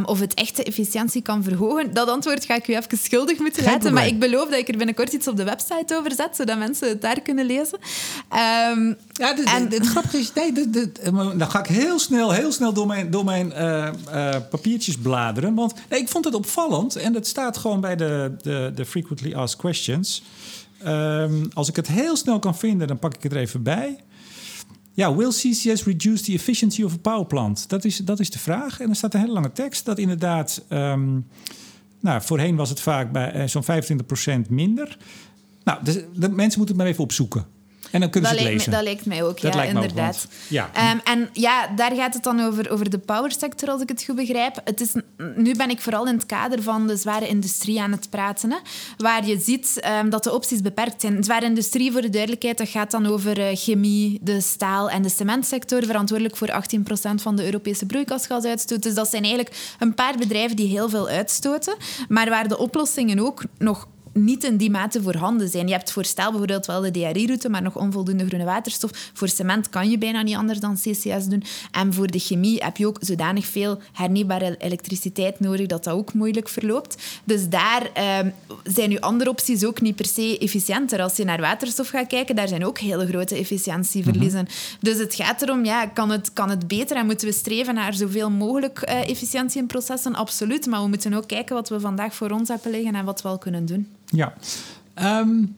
Of het echt de efficiëntie kan verhogen. Dat antwoord ga ik u even schuldig moeten Geen laten. Maar ik beloof dat ik er binnenkort iets op de website over zet, zodat mensen het daar kunnen lezen. ja, en... het grappige is, nee, dan ga ik heel snel, heel snel door mijn door mijn uh, papiertjes bladeren. Want nee, ik vond het opvallend. En het staat gewoon bij de, de, de Frequently Asked Questions. Um, als ik het heel snel kan vinden, dan pak ik het er even bij. Ja, will CCS reduce the efficiency of a power plant? Dat is, dat is de vraag. En er staat een hele lange tekst dat inderdaad... Um, nou, voorheen was het vaak bij uh, zo'n 25% minder. Nou, de, de mensen moeten het maar even opzoeken. En dan kunnen dat ze het lezen. Me, dat lijkt mij ook, dat ja, inderdaad. ja. Um, en ja, daar gaat het dan over, over de powersector, als ik het goed begrijp. Het is, nu ben ik vooral in het kader van de zware industrie aan het praten. Hè, waar je ziet um, dat de opties beperkt zijn. Zware industrie, voor de duidelijkheid, dat gaat dan over uh, chemie, de staal- en de cementsector, verantwoordelijk voor 18% van de Europese broeikasgasuitstoot. Dus dat zijn eigenlijk een paar bedrijven die heel veel uitstoten, maar waar de oplossingen ook nog niet in die mate voorhanden zijn. Je hebt voor staal bijvoorbeeld wel de DRI-route, maar nog onvoldoende groene waterstof. Voor cement kan je bijna niet anders dan CCS doen. En voor de chemie heb je ook zodanig veel hernieuwbare elektriciteit nodig dat dat ook moeilijk verloopt. Dus daar uh, zijn nu andere opties ook niet per se efficiënter. Als je naar waterstof gaat kijken, daar zijn ook hele grote efficiëntieverliezen. Mhm. Dus het gaat erom, ja, kan, het, kan het beter en moeten we streven naar zoveel mogelijk uh, efficiëntie in processen? Absoluut. Maar we moeten ook kijken wat we vandaag voor ons hebben liggen en wat we al kunnen doen. Ja. Um,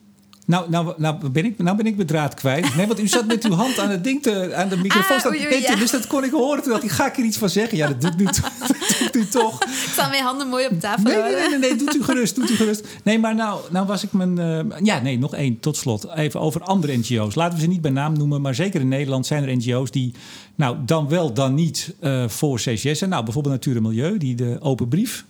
nou, nou, nou, ben ik, nou ben ik mijn draad kwijt. Nee, want u zat met uw hand aan het ding te, aan de microfoon. Ah, oei, oei, ja. Dus dat kon ik horen. Toen dacht ik, ga ik er iets van zeggen? Ja, dat doet, nu dat doet u toch. Ik zal mijn handen mooi op tafel nee, nee, nee, nee, nee, doet u gerust, doet u gerust. Nee, maar nou, nou was ik mijn... Uh, ja, nee, nog één, tot slot. Even over andere NGO's. Laten we ze niet bij naam noemen, maar zeker in Nederland zijn er NGO's die... Nou, dan wel, dan niet uh, voor CCS zijn. Nou, bijvoorbeeld Natuur en Milieu, die de open brief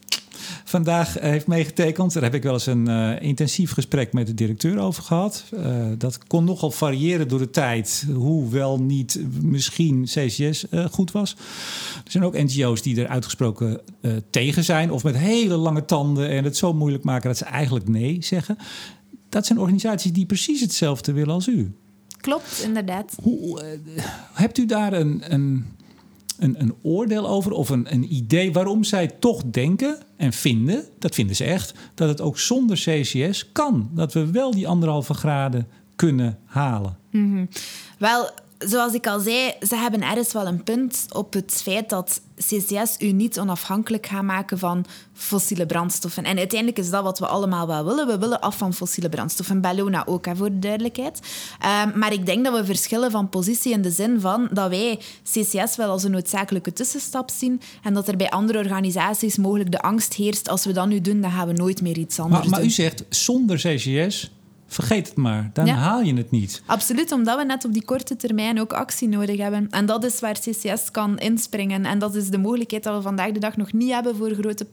vandaag eh, heeft meegetekend. Daar heb ik wel eens een uh, intensief gesprek met de directeur over gehad. Uh, dat kon nogal variëren door de tijd, hoe wel niet misschien CCS uh, goed was. Er zijn ook NGO's die er uitgesproken tegen zijn of met hele lange tanden en het zo moeilijk maken dat ze eigenlijk nee zeggen. Dat zijn organisaties die precies hetzelfde willen als u. Klopt, inderdaad. Hoe, hebt u daar een, een een, een oordeel over of een, een idee waarom zij toch denken en vinden, dat vinden ze echt, dat het ook zonder CCS kan. Dat we wel die anderhalve graden kunnen halen. Mm Wel, zoals ik al zei, ze hebben ergens wel een punt op het feit dat CCS u niet onafhankelijk gaat maken van fossiele brandstoffen. En uiteindelijk is dat wat we allemaal wel willen. We willen af van fossiele brandstoffen. Bellona ook, hè, voor de duidelijkheid. Um, maar ik denk dat we verschillen van positie in de zin van dat wij CCS wel als een noodzakelijke tussenstap zien en dat er bij andere organisaties mogelijk de angst heerst als we dat nu doen, dan gaan we nooit meer iets anders maar, maar doen. u zegt zonder CCS vergeet het maar. Dan haal je het niet. Absoluut, omdat we net op die korte termijn ook actie nodig hebben. En dat is waar CCS kan inspringen. En dat is de mogelijkheid dat we vandaag de dag nog niet hebben voor grote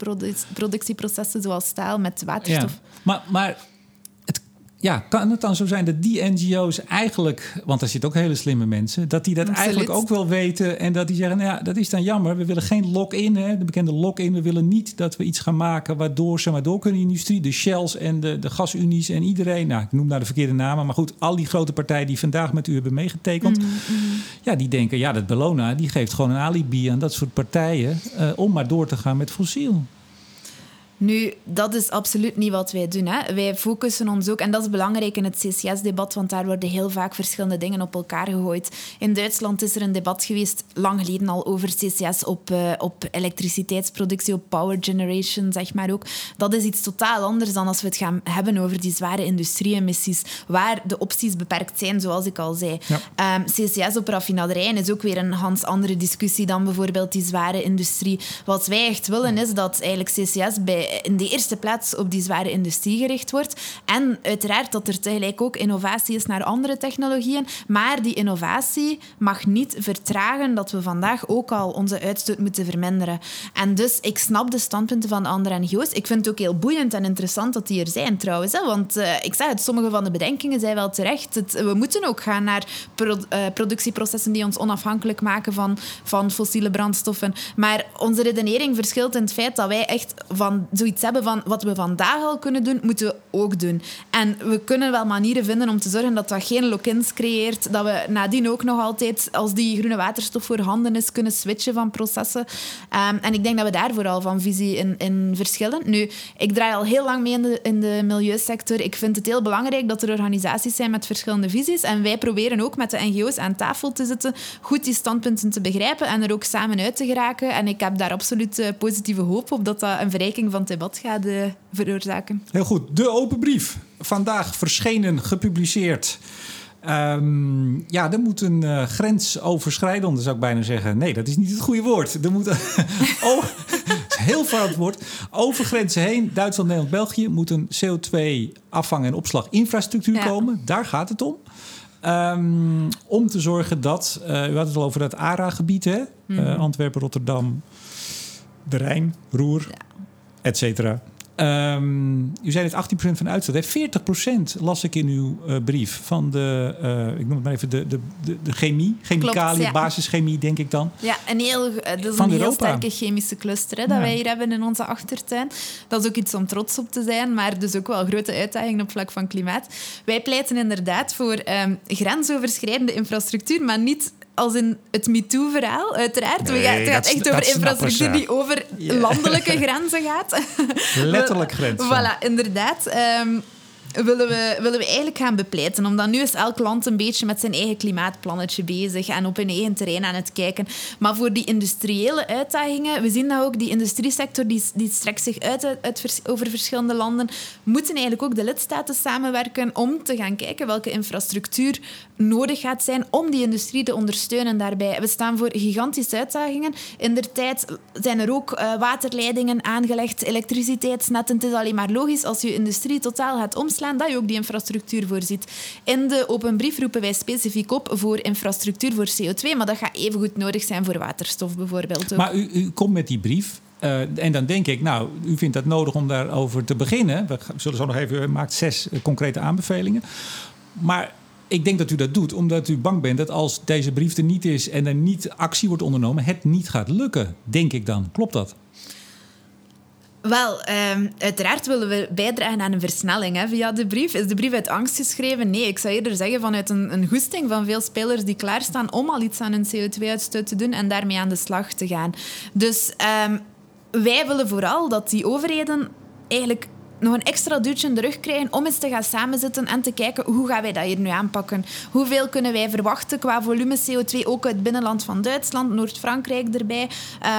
productieprocessen zoals staal met waterstof. Ja. Maar, maar ja, kan het dan zo zijn dat die NGO's eigenlijk, want er zitten ook hele slimme mensen, dat die dat eigenlijk ook wel weten en dat die zeggen, nou ja, dat is dan jammer. We willen geen lock-in, de bekende lock-in. We willen niet dat we iets gaan maken waardoor ze maar door kunnen in de industrie, de Shells en de, de gasunies en iedereen. Nou, ik noem nou de verkeerde namen, maar goed, al die grote partijen die vandaag met u hebben meegetekend, mhm, mhm. ja, die denken, ja, dat Bellona, die geeft gewoon een alibi aan dat soort partijen uh, om maar door te gaan met fossiel. Nu, dat is absoluut niet wat wij doen. Hè. Wij focussen ons ook, en dat is belangrijk in het CCS-debat, want daar worden heel vaak verschillende dingen op elkaar gegooid. In Duitsland is er een debat geweest, lang geleden al, over CCS op, uh, op elektriciteitsproductie, op power generation, zeg maar ook. Dat is iets totaal anders dan als we het gaan hebben over die zware industrie-emissies, waar de opties beperkt zijn, zoals ik al zei. Ehm, CCS op raffinaderijen is ook weer een hans andere discussie dan bijvoorbeeld die zware industrie. Wat wij echt willen, is dat eigenlijk CCS bij in de eerste plaats op die zware industrie gericht wordt. En uiteraard dat er tegelijk ook innovatie is naar andere technologieën. Maar die innovatie mag niet vertragen dat we vandaag ook al onze uitstoot moeten verminderen. En dus ik snap de standpunten van de andere NGO's. Ik vind het ook heel boeiend en interessant dat die er zijn trouwens. Hè? Want uh, ik zeg het, sommige van de bedenkingen zijn wel terecht. We moeten ook gaan naar uh, productieprocessen die ons onafhankelijk maken van, van fossiele brandstoffen. Maar onze redenering verschilt in het feit dat wij echt van zoiets hebben van wat we vandaag al kunnen doen, moeten we ook doen. En we kunnen wel manieren vinden om te zorgen dat dat geen lock-ins creëert. Dat we nadien ook nog altijd, als die groene waterstof voorhanden is, kunnen switchen van processen. Um, en ik denk dat we daar vooral van visie in, in verschillen. Nu, ik draai al heel lang mee in de, in de milieusector. Ik vind het heel belangrijk dat er organisaties zijn met verschillende visies. En wij proberen ook met de NGO's aan tafel te zitten, goed die standpunten te begrijpen en er ook samen uit te geraken. En ik heb daar absoluut uh, positieve hoop op dat dat een verrijking van het debat gaat uh, veroorzaken. Heel goed. De open brief. Vandaag verschenen, gepubliceerd. Um, ja, er moet een uh, grensoverschrijdende, zou ik bijna zeggen. Nee, dat is niet het goede woord. Er moet oh, heel fout woord. Over grenzen heen, Duitsland, Nederland, België, moet een CO2-afvang- en opslaginfrastructuur ja. komen. Daar gaat het om. Um, om te zorgen dat, uh, u had het al over het ARA-gebied, hè? Mm uh, Antwerpen, Rotterdam, de Rijn, Roer. Et cetera. Um, u zei het 18% van de uitstoot. 40% las ik in uw uh, brief van de, uh, ik noem het maar even, de, de, de, de chemie, chemicaliën, ja. basischemie, denk ik dan. Ja, een heel, dat is van een heel sterke chemische cluster hè, dat ja. wij hier hebben in onze achtertuin. Dat is ook iets om trots op te zijn, maar dus ook wel grote uitdagingen op vlak van klimaat. Wij pleiten inderdaad voor um, grensoverschrijdende infrastructuur, maar niet als in het MeToo-verhaal, uiteraard. Nee, gaan, het gaat echt over infrastructuur die over yeah. landelijke grenzen gaat. Letterlijk grenzen. Voilà, inderdaad. Um, willen we, willen we eigenlijk gaan bepleiten. Omdat nu is elk land een beetje met zijn eigen klimaatplannetje bezig en op hun eigen terrein aan het kijken. Maar voor die industriële uitdagingen, we zien dat ook, die industriesector die, die strekt zich uit, over verschillende landen, moeten eigenlijk ook de lidstaten samenwerken om te gaan kijken welke infrastructuur nodig gaat zijn om die industrie te ondersteunen daarbij. We staan voor gigantische uitdagingen. In der tijd zijn er ook uh, waterleidingen aangelegd, elektriciteitsnetten. Het is alleen maar logisch als je industrie totaal gaat omslaan dat je ook die infrastructuur voorziet. In de open brief roepen wij specifiek op voor infrastructuur voor CO2, maar dat gaat evengoed nodig zijn voor waterstof bijvoorbeeld. Ook. Maar u, u komt met die brief. Uh, en dan denk ik, nou, u vindt dat nodig om daarover te beginnen. We zullen zo nog even, u maakt zes uh, concrete aanbevelingen. Maar ik denk dat u dat doet omdat u bang bent dat als deze brief er niet is en er niet actie wordt ondernomen, het niet gaat lukken. Denk ik dan. Klopt dat? Wel, um, uiteraard willen we bijdragen aan een versnelling hè, via de brief. Is de brief uit angst geschreven? Nee, ik zou eerder zeggen vanuit een, een goesting van veel spelers die klaarstaan om al iets aan hun CO2-uitstoot te doen en daarmee aan de slag te gaan. Dus um, wij willen vooral dat die overheden eigenlijk nog een extra duwtje in de rug krijgen om eens te gaan samenzitten en te kijken hoe gaan wij dat hier nu aanpakken. Hoeveel kunnen wij verwachten qua volume CO2, ook uit binnenland van Duitsland, Noord-Frankrijk erbij.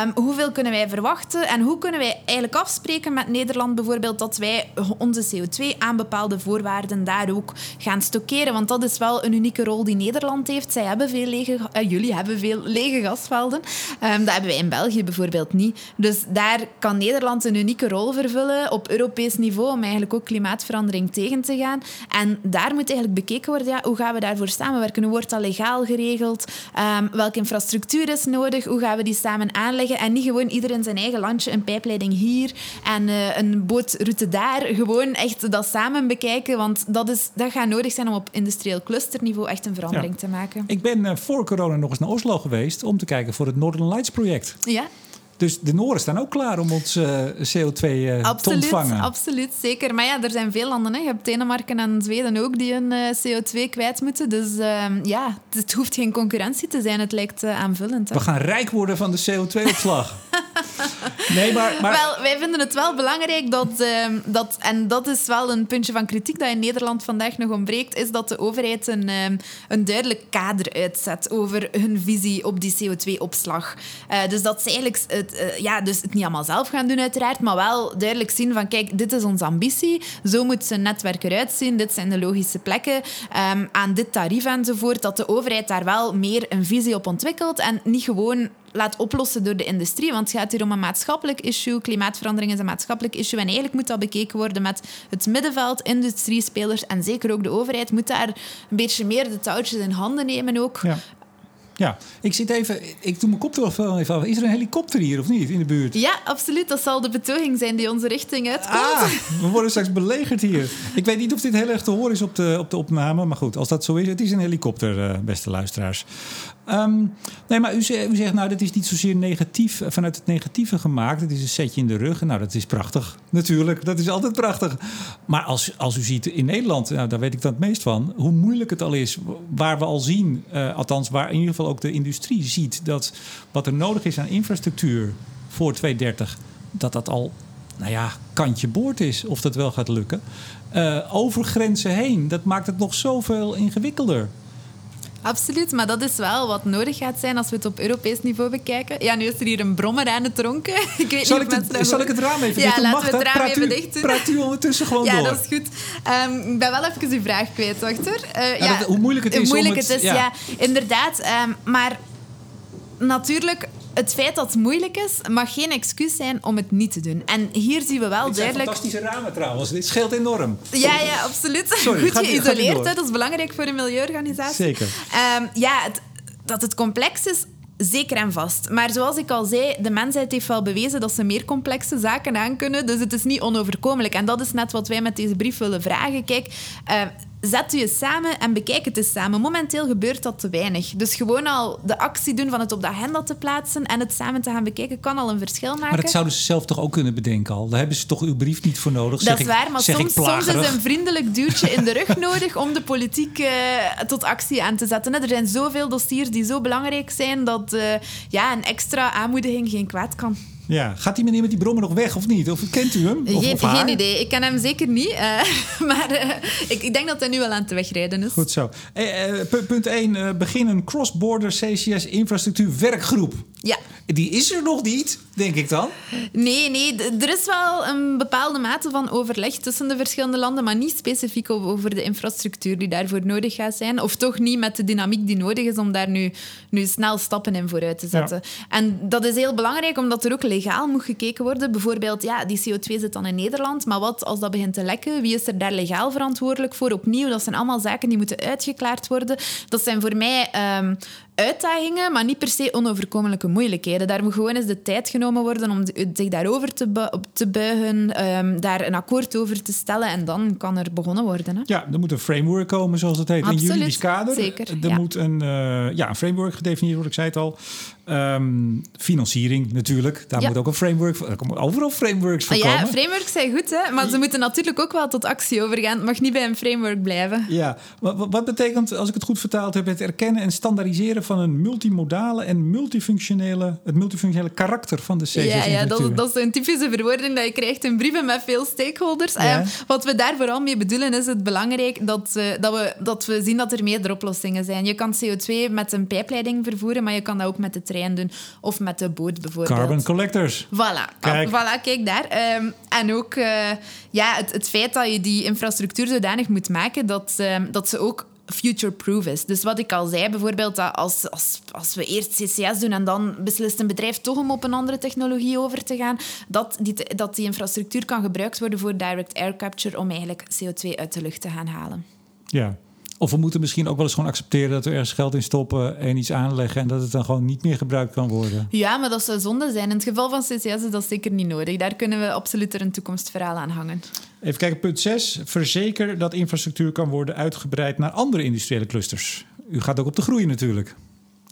Um, hoeveel kunnen wij verwachten en hoe kunnen wij eigenlijk afspreken met Nederland bijvoorbeeld dat wij onze CO2 aan bepaalde voorwaarden daar ook gaan stockeren. Want dat is wel een unieke rol die Nederland heeft. Zij hebben veel lege, uh, jullie hebben veel lege gasvelden. Um, dat hebben wij in België bijvoorbeeld niet. Dus daar kan Nederland een unieke rol vervullen op Europees niveau niveau om eigenlijk ook klimaatverandering tegen te gaan. En daar moet eigenlijk bekeken worden, ja, hoe gaan we daarvoor samenwerken? Hoe wordt dat legaal geregeld? Um, welke infrastructuur is nodig? Hoe gaan we die samen aanleggen? En niet gewoon ieder in zijn eigen landje, een pijpleiding hier en uh, een bootroute daar. Gewoon echt dat samen bekijken, want dat, is, dat gaat nodig zijn om op industrieel clusterniveau echt een verandering ja. te maken. Ik ben uh, voor corona nog eens naar Oslo geweest om te kijken voor het Northern Lights project. Ja. Dus de Noren staan ook klaar om ons uh, CO2 uh, absoluut, te ontvangen. Absoluut, zeker. Maar ja, er zijn veel landen. Hè. Je hebt Denemarken en Zweden ook die hun uh, CO2 kwijt moeten. Dus ja, het hoeft geen concurrentie te zijn. Het lijkt aanvullend. Hè. We gaan rijk worden van de CO2-opslag. nee, maar, maar... Wel, wij vinden het wel belangrijk dat, dat... En dat is wel een puntje van kritiek dat in Nederland vandaag nog ontbreekt. Is dat de overheid een, een duidelijk kader uitzet over hun visie op die CO2-opslag. dus dat ze eigenlijk het, uh, ja, dus het niet allemaal zelf gaan doen, uiteraard, maar wel duidelijk zien van kijk, dit is onze ambitie, zo moet zijn netwerk eruit zien, dit zijn de logische plekken, um, aan dit tarief enzovoort, dat de overheid daar wel meer een visie op ontwikkelt en niet gewoon laat oplossen door de industrie. Want het gaat hier om een maatschappelijk issue. Klimaatverandering is een maatschappelijk issue. En eigenlijk moet dat bekeken worden met het middenveld, industriespelers en zeker ook de overheid moet daar een beetje meer de touwtjes in handen nemen ook. Ja. Ja, ik zit even. Ik doe mijn koptelefoon even af. Is er een helikopter hier of niet in de buurt? Ja, absoluut. Dat zal de betoging zijn die onze richting uitkomt. Ah, we worden straks belegerd hier. Ik weet niet of dit heel erg te horen is op de, op de opname. Maar goed, als dat zo is, het is een helikopter, uh, beste luisteraars. Um, nee, maar u zegt, u zegt, nou, dat is niet zozeer negatief, eh, vanuit het negatieve gemaakt. Het is een setje in de rug. Nou, dat is prachtig. Natuurlijk, dat is altijd prachtig. Maar als, als u ziet in Nederland, nou, daar weet ik dan het meest van, hoe moeilijk het al is. Waar we al zien, uh, althans, waar in ieder geval ook de industrie ziet dat wat er nodig is aan infrastructuur voor 2030, dat dat al, nou ja, kantje boord is. Of dat wel gaat lukken. Uh, over grenzen heen, dat maakt het nog zoveel ingewikkelder. Absoluut, maar dat is wel wat nodig gaat zijn als we het op Europees niveau bekijken. Ja, nu is er hier een brommer aan het ronken. Ik weet zal, niet ik het, zal ik het raam even ja, dicht laten we het raam even dicht doen. Praat u ondertussen gewoon ja, door. Ja, dat is goed. Um, ik ben wel even uw vraag kwijt, dokter. Uh, ja, ja, dat, hoe moeilijk het is hoe moeilijk het, het is, ja. inderdaad. Um, maar natuurlijk het feit dat het moeilijk is, mag geen excuus zijn om het niet te doen. En hier zien we wel Dit duidelijk... fantastische ramen trouwens. Dit scheelt enorm. Ja, ja, absoluut. Sorry, Goed geïsoleerd, dat is belangrijk voor een milieuorganisatie. Zeker. Um, ja, het, dat het complex is, Zeker en vast. Maar zoals ik al zei, de mensheid heeft wel bewezen dat ze meer complexe zaken aankunnen. Dus het is niet onoverkomelijk. En dat is net wat wij met deze brief willen vragen. Kijk, uh, zet u eens samen en bekijk het eens samen. Momenteel gebeurt dat te weinig. Dus gewoon al de actie doen van het op de agenda te plaatsen en het samen te gaan bekijken, kan al een verschil maken. Maar dat zouden ze zelf toch ook kunnen bedenken al? Daar hebben ze toch uw brief niet voor nodig? Dat is waar, maar soms, soms, is een vriendelijk duwtje in de rug nodig om de politiek uh, tot actie aan te zetten. Er zijn zoveel dossiers die zo belangrijk zijn dat uh, ja, een extra aanmoediging geen kwaad kan. Ja, gaat die meneer met die brommer nog weg of niet? Of kent u hem? Of, geen, of geen idee. Ik ken hem zeker niet. Uh, maar uh, ik, ik, denk dat hij nu wel aan het wegrijden is. Goed zo. Eh, punt 1. begin een cross-border CCS infrastructuur werkgroep. Ja. Die is er nog niet, denk ik dan? Nee, nee. Er is wel een bepaalde mate van overleg tussen de verschillende landen, maar niet specifiek over de infrastructuur die daarvoor nodig gaat zijn. Of toch niet met de dynamiek die nodig is om daar nu, nu snel stappen in vooruit te zetten. Ja. En dat is heel belangrijk, omdat er ook legaal moet gekeken worden. Bijvoorbeeld, ja, die CO2 zit dan in Nederland, maar wat als dat begint te lekken? Wie is er daar legaal verantwoordelijk voor? Opnieuw, dat zijn allemaal zaken die moeten uitgeklaard worden. Dat zijn voor mij um, uitdagingen, maar niet per se onoverkomelijke moeilijkheden. Daar moet gewoon eens de tijd genomen worden om zich daarover te, bu te buigen, um, daar een akkoord over te stellen en dan kan er begonnen worden. Hè? Ja, er moet een framework komen, zoals het heet, Absoluut, een juridisch kader. Zeker, er ja. moet een, uh, ja, een framework gedefinieerd worden, ik zei het al. Um, financiering natuurlijk, daar ja. moet ook een framework voor. Er komen overal frameworks voor ja, komen. frameworks zijn goed, hè? maar ze moeten natuurlijk ook wel tot actie overgaan. Het mag niet bij een framework blijven. Ja, wat, wat betekent, als ik het goed vertaald heb, het erkennen en standaardiseren van een multimodale en multifunctionele, het multifunctionele karakter van de CCS? Ja, ja dat, dat is een typische verwoording dat je krijgt in brieven met veel stakeholders. Ja. Uh, wat we daar vooral mee bedoelen is het belangrijk dat, uh, dat, we, dat we zien dat er meerdere oplossingen zijn. Je kan CO2 met een pijpleiding vervoeren, maar je kan dat ook met de trein doen of met de boot bijvoorbeeld. Carbon collectors. Voilà, Kijk. voilà kijk daar. Um, en ook uh, ja, het, het feit dat je die infrastructuur zodanig moet maken dat, um, dat ze ook future-proof is. Dus wat ik al zei, bijvoorbeeld, dat als, als, als we eerst CCS doen en dan beslist een bedrijf toch om op een andere technologie over te gaan, dat die, dat die infrastructuur kan gebruikt worden voor direct air capture om eigenlijk CO2 uit de lucht te gaan halen. Ja. Of we moeten misschien ook wel eens gewoon accepteren dat we ergens geld in stoppen en iets aanleggen en dat het dan gewoon niet meer gebruikt kan worden. Ja, maar dat zou zonde zijn. In het geval van CCS is dat zeker niet nodig. Daar kunnen we absoluut er een toekomstverhaal aan hangen. Even kijken, punt 6. Verzeker dat infrastructuur kan worden uitgebreid naar andere industriële clusters. U gaat ook op de groei natuurlijk.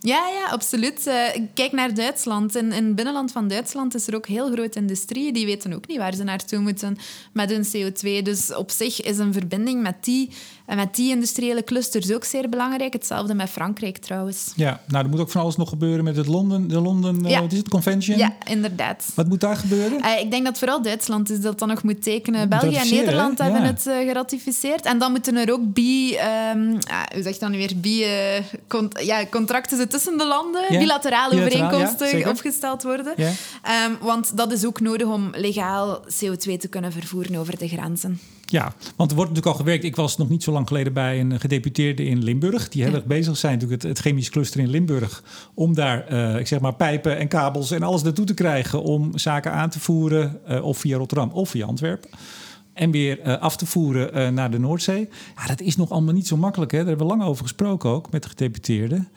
Ja, ja, absoluut. Uh, kijk naar Duitsland. In, in het binnenland van Duitsland is er ook heel grote industrie. Die weten ook niet waar ze naartoe moeten met hun CO2. Dus op zich is een verbinding met die, met die industriële clusters ook zeer belangrijk. Hetzelfde met Frankrijk trouwens. Ja, nou, er moet ook van alles nog gebeuren met het Londen, de Londen ja. uh, wat is het, Convention. Ja, inderdaad. Wat moet daar gebeuren? Uh, ik denk dat vooral Duitsland is dat dan nog moet tekenen. België en Nederland hebben ja. het geratificeerd. En dan moeten er ook bi... Um, hoe zeg je dan nu weer? Bi, ja, contracten tussen de landen Ja. bilaterale Bilateraal, overeenkomsten opgesteld worden. Ehm, want dat is ook nodig om legaal CO2 te kunnen vervoeren over de grenzen. Ja, want er wordt natuurlijk al gewerkt. Ik was nog niet zo lang geleden bij een gedeputeerde in Limburg. Die heel erg bezig zijn, natuurlijk het, het chemisch cluster in Limburg. Om daar, eh, ik zeg maar, pijpen en kabels en alles naartoe te krijgen. Om zaken aan te voeren. eh, of via Rotterdam of via Antwerpen. En weer eh, af te voeren naar de Noordzee. Ja, dat is nog allemaal niet zo makkelijk. Hè? Daar hebben we lang over gesproken ook met de gedeputeerden.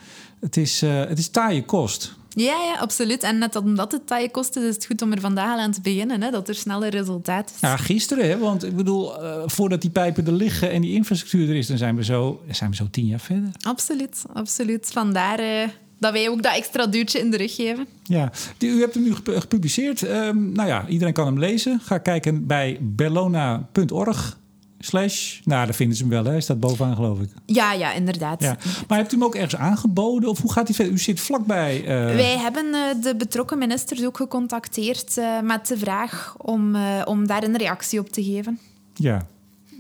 Het is, eh, het is taaie kost. Ja, ja, absoluut. En net omdat het taaie kosten is, is het goed om er vandaag al aan te beginnen. Hè, dat er sneller resultaat is. Ja, gisteren, hè? want ik bedoel, eh, voordat die pijpen er liggen en die infrastructuur er is, dan zijn we zo, zijn we zo tien jaar verder. Absoluut, absoluut. Vandaar eh, dat wij ook dat extra duwtje in de rug geven. Ja, Die- u hebt hem nu gep- gepubliceerd. Ehm, nou ja, iedereen kan hem lezen. Ga kijken bij bellona.org. Slash, nou, daar vinden ze hem wel, hè? Hij staat bovenaan, geloof ik. Ja, ja, inderdaad. Ja. Maar hebt u hem ook ergens aangeboden? Of hoe gaat hij verder? U zit vlakbij. eh, Wij hebben eh, de betrokken ministers ook gecontacteerd eh, met de vraag om, om daar een reactie op te geven. Ja.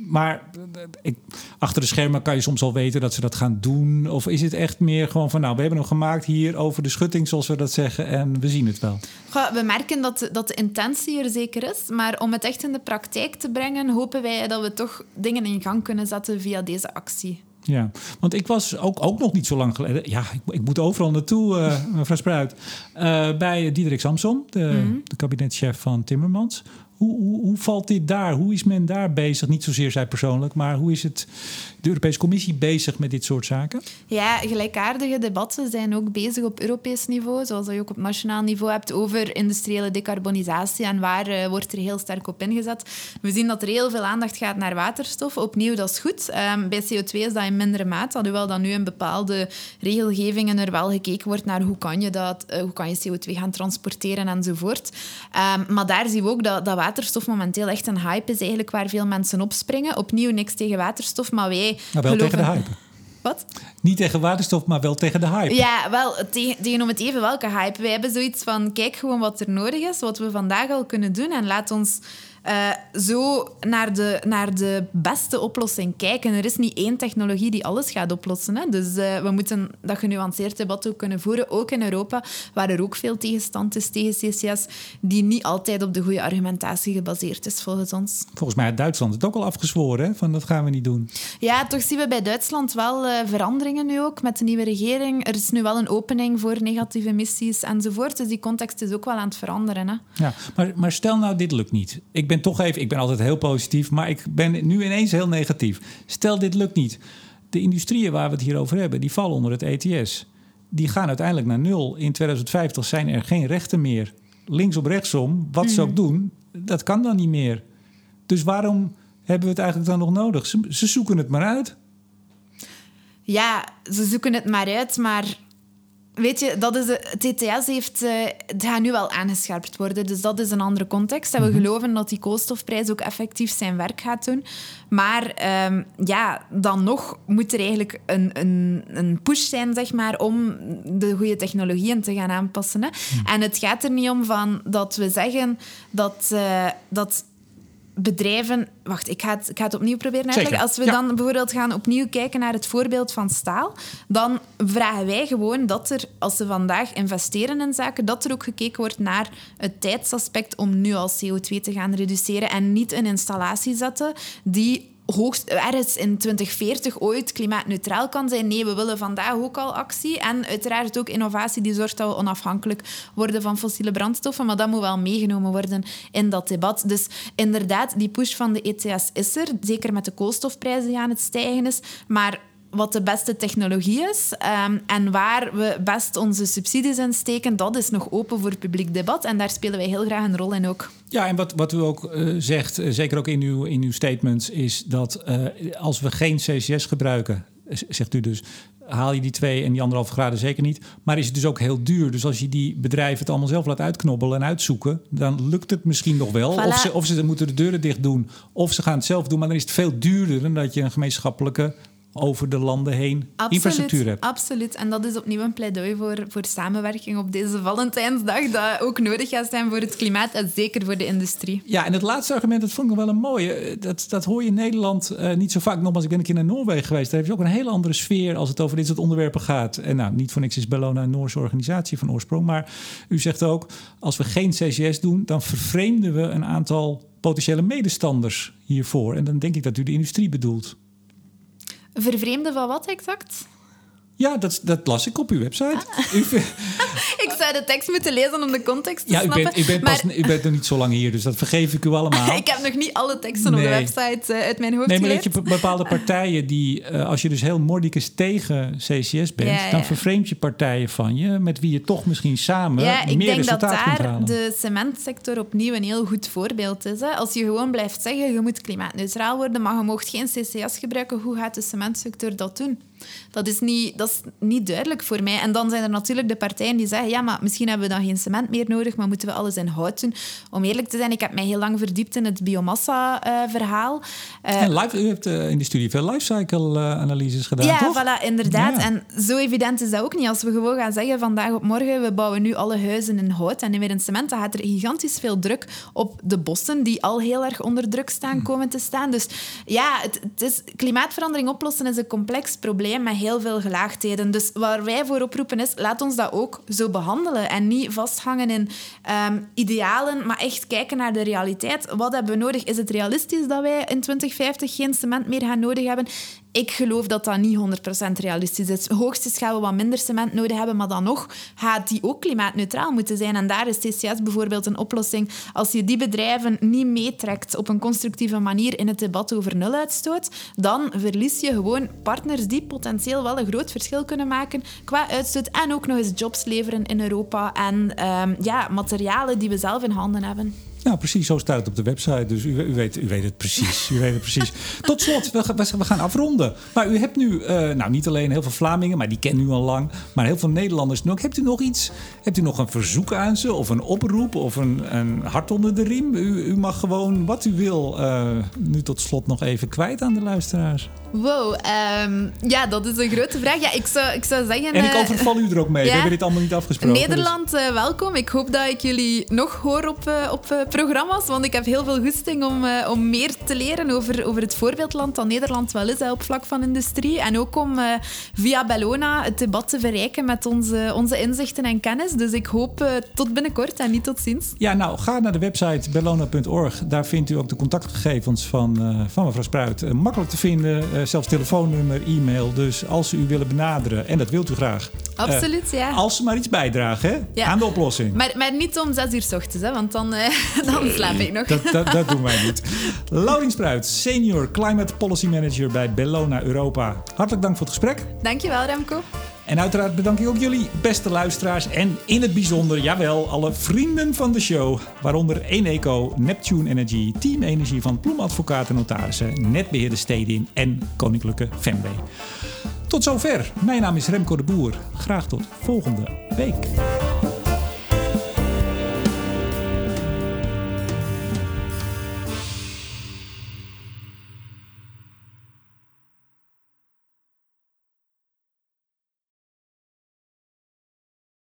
Maar eh, ik, achter de schermen kan je soms al weten dat ze dat gaan doen. Of is het echt meer gewoon van, nou, we hebben hem gemaakt hier over de schutting, zoals we dat zeggen. En we zien het wel. Goh, we merken dat, dat de intentie er zeker is, maar om het echt in de praktijk te brengen, hopen wij dat we toch dingen in gang kunnen zetten via deze actie. Ja, want ik was ook, ook nog niet zo lang geleden. Ja, ik, ik moet overal naartoe, eh, mevrouw Spruit. Eh, bij Diederik Samson, de, de kabinetchef van Timmermans. Hoe, hoe, hoe valt dit daar? Hoe is men daar bezig? Niet zozeer zij persoonlijk, maar hoe is het de Europese Commissie bezig met dit soort zaken? Ja, gelijkaardige debatten zijn ook bezig op Europees niveau, zoals je ook op nationaal niveau hebt, over industriële decarbonisatie en waar eh, wordt er heel sterk op ingezet. We zien dat er heel veel aandacht gaat naar waterstof. Opnieuw, dat is goed. Ehm, bij CO2 is dat in mindere mate, alhoewel dat nu in bepaalde regelgevingen er wel gekeken wordt naar hoe kan je, dat, eh, hoe kan je CO2 gaan transporteren enzovoort. Ehm, maar daar zien we ook dat, dat waterstof momenteel echt een hype is, eigenlijk waar veel mensen op springen. Opnieuw niks tegen waterstof, maar wij Nou, wel tegen de hype. Wat? Niet tegen waterstof, maar wel tegen de hype. Ja, wel, tegen, tegenover het even welke hype. Wij hebben zoiets van, kijk gewoon wat er nodig is, wat we vandaag al kunnen doen en laat ons eh, zo naar de, naar de beste oplossing kijken. Er is niet één technologie die alles gaat oplossen. Hè? Dus eh, we moeten dat genuanceerd debat ook kunnen voeren, ook in Europa, waar er ook veel tegenstand is tegen CCS, die niet altijd op de goede argumentatie gebaseerd is, volgens ons. Volgens mij had Duitsland het ook al afgezworen, hè? van dat gaan we niet doen. Ja, toch zien we bij Duitsland wel eh, veranderingen nu ook met de nieuwe regering. Er is nu wel een opening voor negatieve emissies enzovoort. Dus die context is ook wel aan het veranderen. Hè? Ja, maar, maar stel nou, dit lukt niet. Ik ben toch even, ik ben altijd heel positief, maar ik ben nu ineens heel negatief. Stel, dit lukt niet. De industrieën waar we het hier over hebben, die vallen onder het ETS. Die gaan uiteindelijk naar nul. In 2050 zijn er geen rechten meer. Links op rechtsom, wat ze ook doen, dat kan dan niet meer. Dus waarom hebben we het eigenlijk dan nog nodig? Ze, ze zoeken het maar uit. Ja, ze zoeken het maar uit, maar weet je, dat is de, het ETS heeft, eh, het gaat nu wel aangescherpt worden, dus dat is een andere context. En we geloven dat die koolstofprijs ook effectief zijn werk gaat doen. Maar ehm, ja, dan nog moet er eigenlijk een, een, een push zijn, zeg maar, om de goede technologieën te gaan aanpassen. Hè? En het gaat er niet om van dat we zeggen dat, eh, dat bedrijven... Wacht, ik ga het, ik ga het opnieuw proberen leggen. Als we ja. dan bijvoorbeeld gaan opnieuw kijken naar het voorbeeld van staal, dan vragen wij gewoon dat er, als ze vandaag investeren in zaken, dat er ook gekeken wordt naar het tijdsaspect om nu al CO2 te gaan reduceren en niet een installatie zetten die hoogst, ergens in 2040 ooit klimaatneutraal kan zijn. Nee, we willen vandaag ook al actie. En uiteraard ook innovatie die zorgt dat we onafhankelijk worden van fossiele brandstoffen. Maar dat moet wel meegenomen worden in dat debat. Dus inderdaad, die push van de ETS is er. Zeker met de koolstofprijs die aan het stijgen is. Maar wat de beste technologie is ehm, en waar we best onze subsidies in steken, dat is nog open voor publiek debat. En daar spelen wij heel graag een rol in ook. Ja, en wat, wat u ook eh, zegt, eh, zeker ook in uw, in uw statements, is dat eh, als we geen CCS gebruiken, zegt u dus, haal je die twee en die anderhalve graden zeker niet. Maar is het dus ook heel duur. Dus als je die bedrijven het allemaal zelf laat uitknobbelen en uitzoeken, dan lukt het misschien nog wel. Voilà. Of, ze, of ze moeten de deuren dicht doen, of ze gaan het zelf doen. Maar dan is het veel duurder dan dat je een gemeenschappelijke over de landen heen infrastructuur hebt. Absoluut. En dat is opnieuw een pleidooi voor, voor samenwerking op deze Valentijnsdag, dat ook nodig gaat zijn voor het klimaat en zeker voor de industrie. Ja, en het laatste argument, dat vond ik nog wel een mooie. Dat, dat hoor je in Nederland uh, niet zo vaak. Nogmaals, ik ben een keer naar Noorwegen geweest. Daar heb je ook een hele andere sfeer als het over dit soort onderwerpen gaat. En nou, niet voor niks is Bellona een Noorse organisatie van oorsprong. Maar u zegt ook, als we geen CCS doen, dan vervreemden we een aantal potentiële medestanders hiervoor. En dan denk ik dat u de industrie bedoelt. Vervreemden van wat exact? Ja, dat, dat las ik op uw website. Ah. ik de tekst moeten lezen om de context te ja, snappen. Ja, u, bent, pas, u bent nog niet zo lang hier, dus dat vergeef ik u allemaal. ik heb nog niet alle teksten op de website uh, uit mijn hoofd Nee, maar dat je bepaalde partijen die, uh, als je dus heel mordicus tegen CCS bent... Ja, dan vervreemd je partijen van je... met wie je toch misschien samen ja, ik meer denk resultaat dat daar de cementsector opnieuw een heel goed voorbeeld is. Hè. Als je gewoon blijft zeggen, je moet klimaatneutraal worden... maar je mag geen CCS gebruiken, hoe gaat de cementsector dat doen? Dat is, niet, dat is niet duidelijk voor mij. En dan zijn er natuurlijk de partijen die zeggen... ja, maar misschien hebben we dan geen cement meer nodig... maar moeten we alles in hout doen. Om eerlijk te zijn, ik heb mij heel lang verdiept in het biomassa-verhaal. Uh, u hebt uh, in de studie veel lifecycle-analyses gedaan, ja, toch? voilà, inderdaad. Ja. En zo evident is dat ook niet. Als we gewoon gaan zeggen vandaag op morgen... we bouwen nu alle huizen in hout en niet meer in cement... dan gaat er gigantisch veel druk op de bossen... die al heel erg onder druk staan, hmm. komen te staan. Dus ja, het, het is, klimaatverandering oplossen is een complex probleem met heel veel gelaagdheden. Dus waar wij voor oproepen is, laat ons dat ook zo behandelen en niet vasthangen in um, idealen, maar echt kijken naar de realiteit. Wat hebben we nodig? Is het realistisch dat wij in 2050 geen cement meer gaan nodig hebben? Ik geloof dat dat niet 100% realistisch is. Hoogstens gaan we wat minder cement nodig hebben, maar dan nog gaat die ook klimaatneutraal moeten zijn. En daar is CCS bijvoorbeeld een oplossing. Als je die bedrijven niet meetrekt op een constructieve manier in het debat over nuluitstoot, dan verlies je gewoon partners die potentieel wel een groot verschil kunnen maken qua uitstoot en ook nog eens jobs leveren in Europa en um, ja, materialen die we zelf in handen hebben. Nou, precies, zo staat het op de website. Dus u, u, weet, u weet het precies. U weet het precies. Tot slot, we, we, gaan afronden. Maar u hebt nu, uh, nou niet alleen heel veel Vlamingen, maar die kennen u al lang. Maar heel veel Nederlanders ook. Hebt u nog iets? Hebt u nog een verzoek aan ze? Of een oproep? Of een, een hart onder de riem? U, u mag gewoon wat u wil uh, nu tot slot nog even kwijt aan de luisteraars. Wow, um, ja, dat is een grote vraag. Ja, ik zou, ik zou zeggen... En ik overval u er ook mee. Ja, we hebben dit allemaal niet afgesproken. Nederland, dus. uh, welkom. Ik hoop dat ik jullie nog hoor op, op programma's, want ik heb heel veel goesting om, uh, om meer te leren over, over het voorbeeldland dat Nederland wel is op vlak van industrie. En ook om via Bellona het debat te verrijken met onze, onze inzichten en kennis. Dus ik hoop tot binnenkort en niet tot ziens. Ja, nou, ga naar de website bellona.org. Daar vindt u ook de contactgegevens van, van mevrouw Spruit. makkelijk te vinden zelfs telefoonnummer, e-mail. Dus als ze u willen benaderen, en dat wilt u graag. Absoluut, ja. Als ze maar iets bijdragen hè, ja. aan de oplossing. Maar, maar niet om zes uur s ochtends, hè, want dan, dan slaap ik nog. Dat, dat, dat doen wij niet. Laurien Spruit, Senior Climate Policy Manager bij Bellona Europa. Hartelijk dank voor het gesprek. Dankjewel, Remco. En uiteraard bedank ik ook jullie, beste luisteraars. En in het bijzonder, jawel, alle vrienden van de show. Waaronder Eneco, Neptune Energy, Team Energie van Ploem Advocaten Notarissen, Netbeheerder Stedin en Koninklijke Femway. Tot zover. Mijn naam is Remco de Boer. Graag tot volgende week.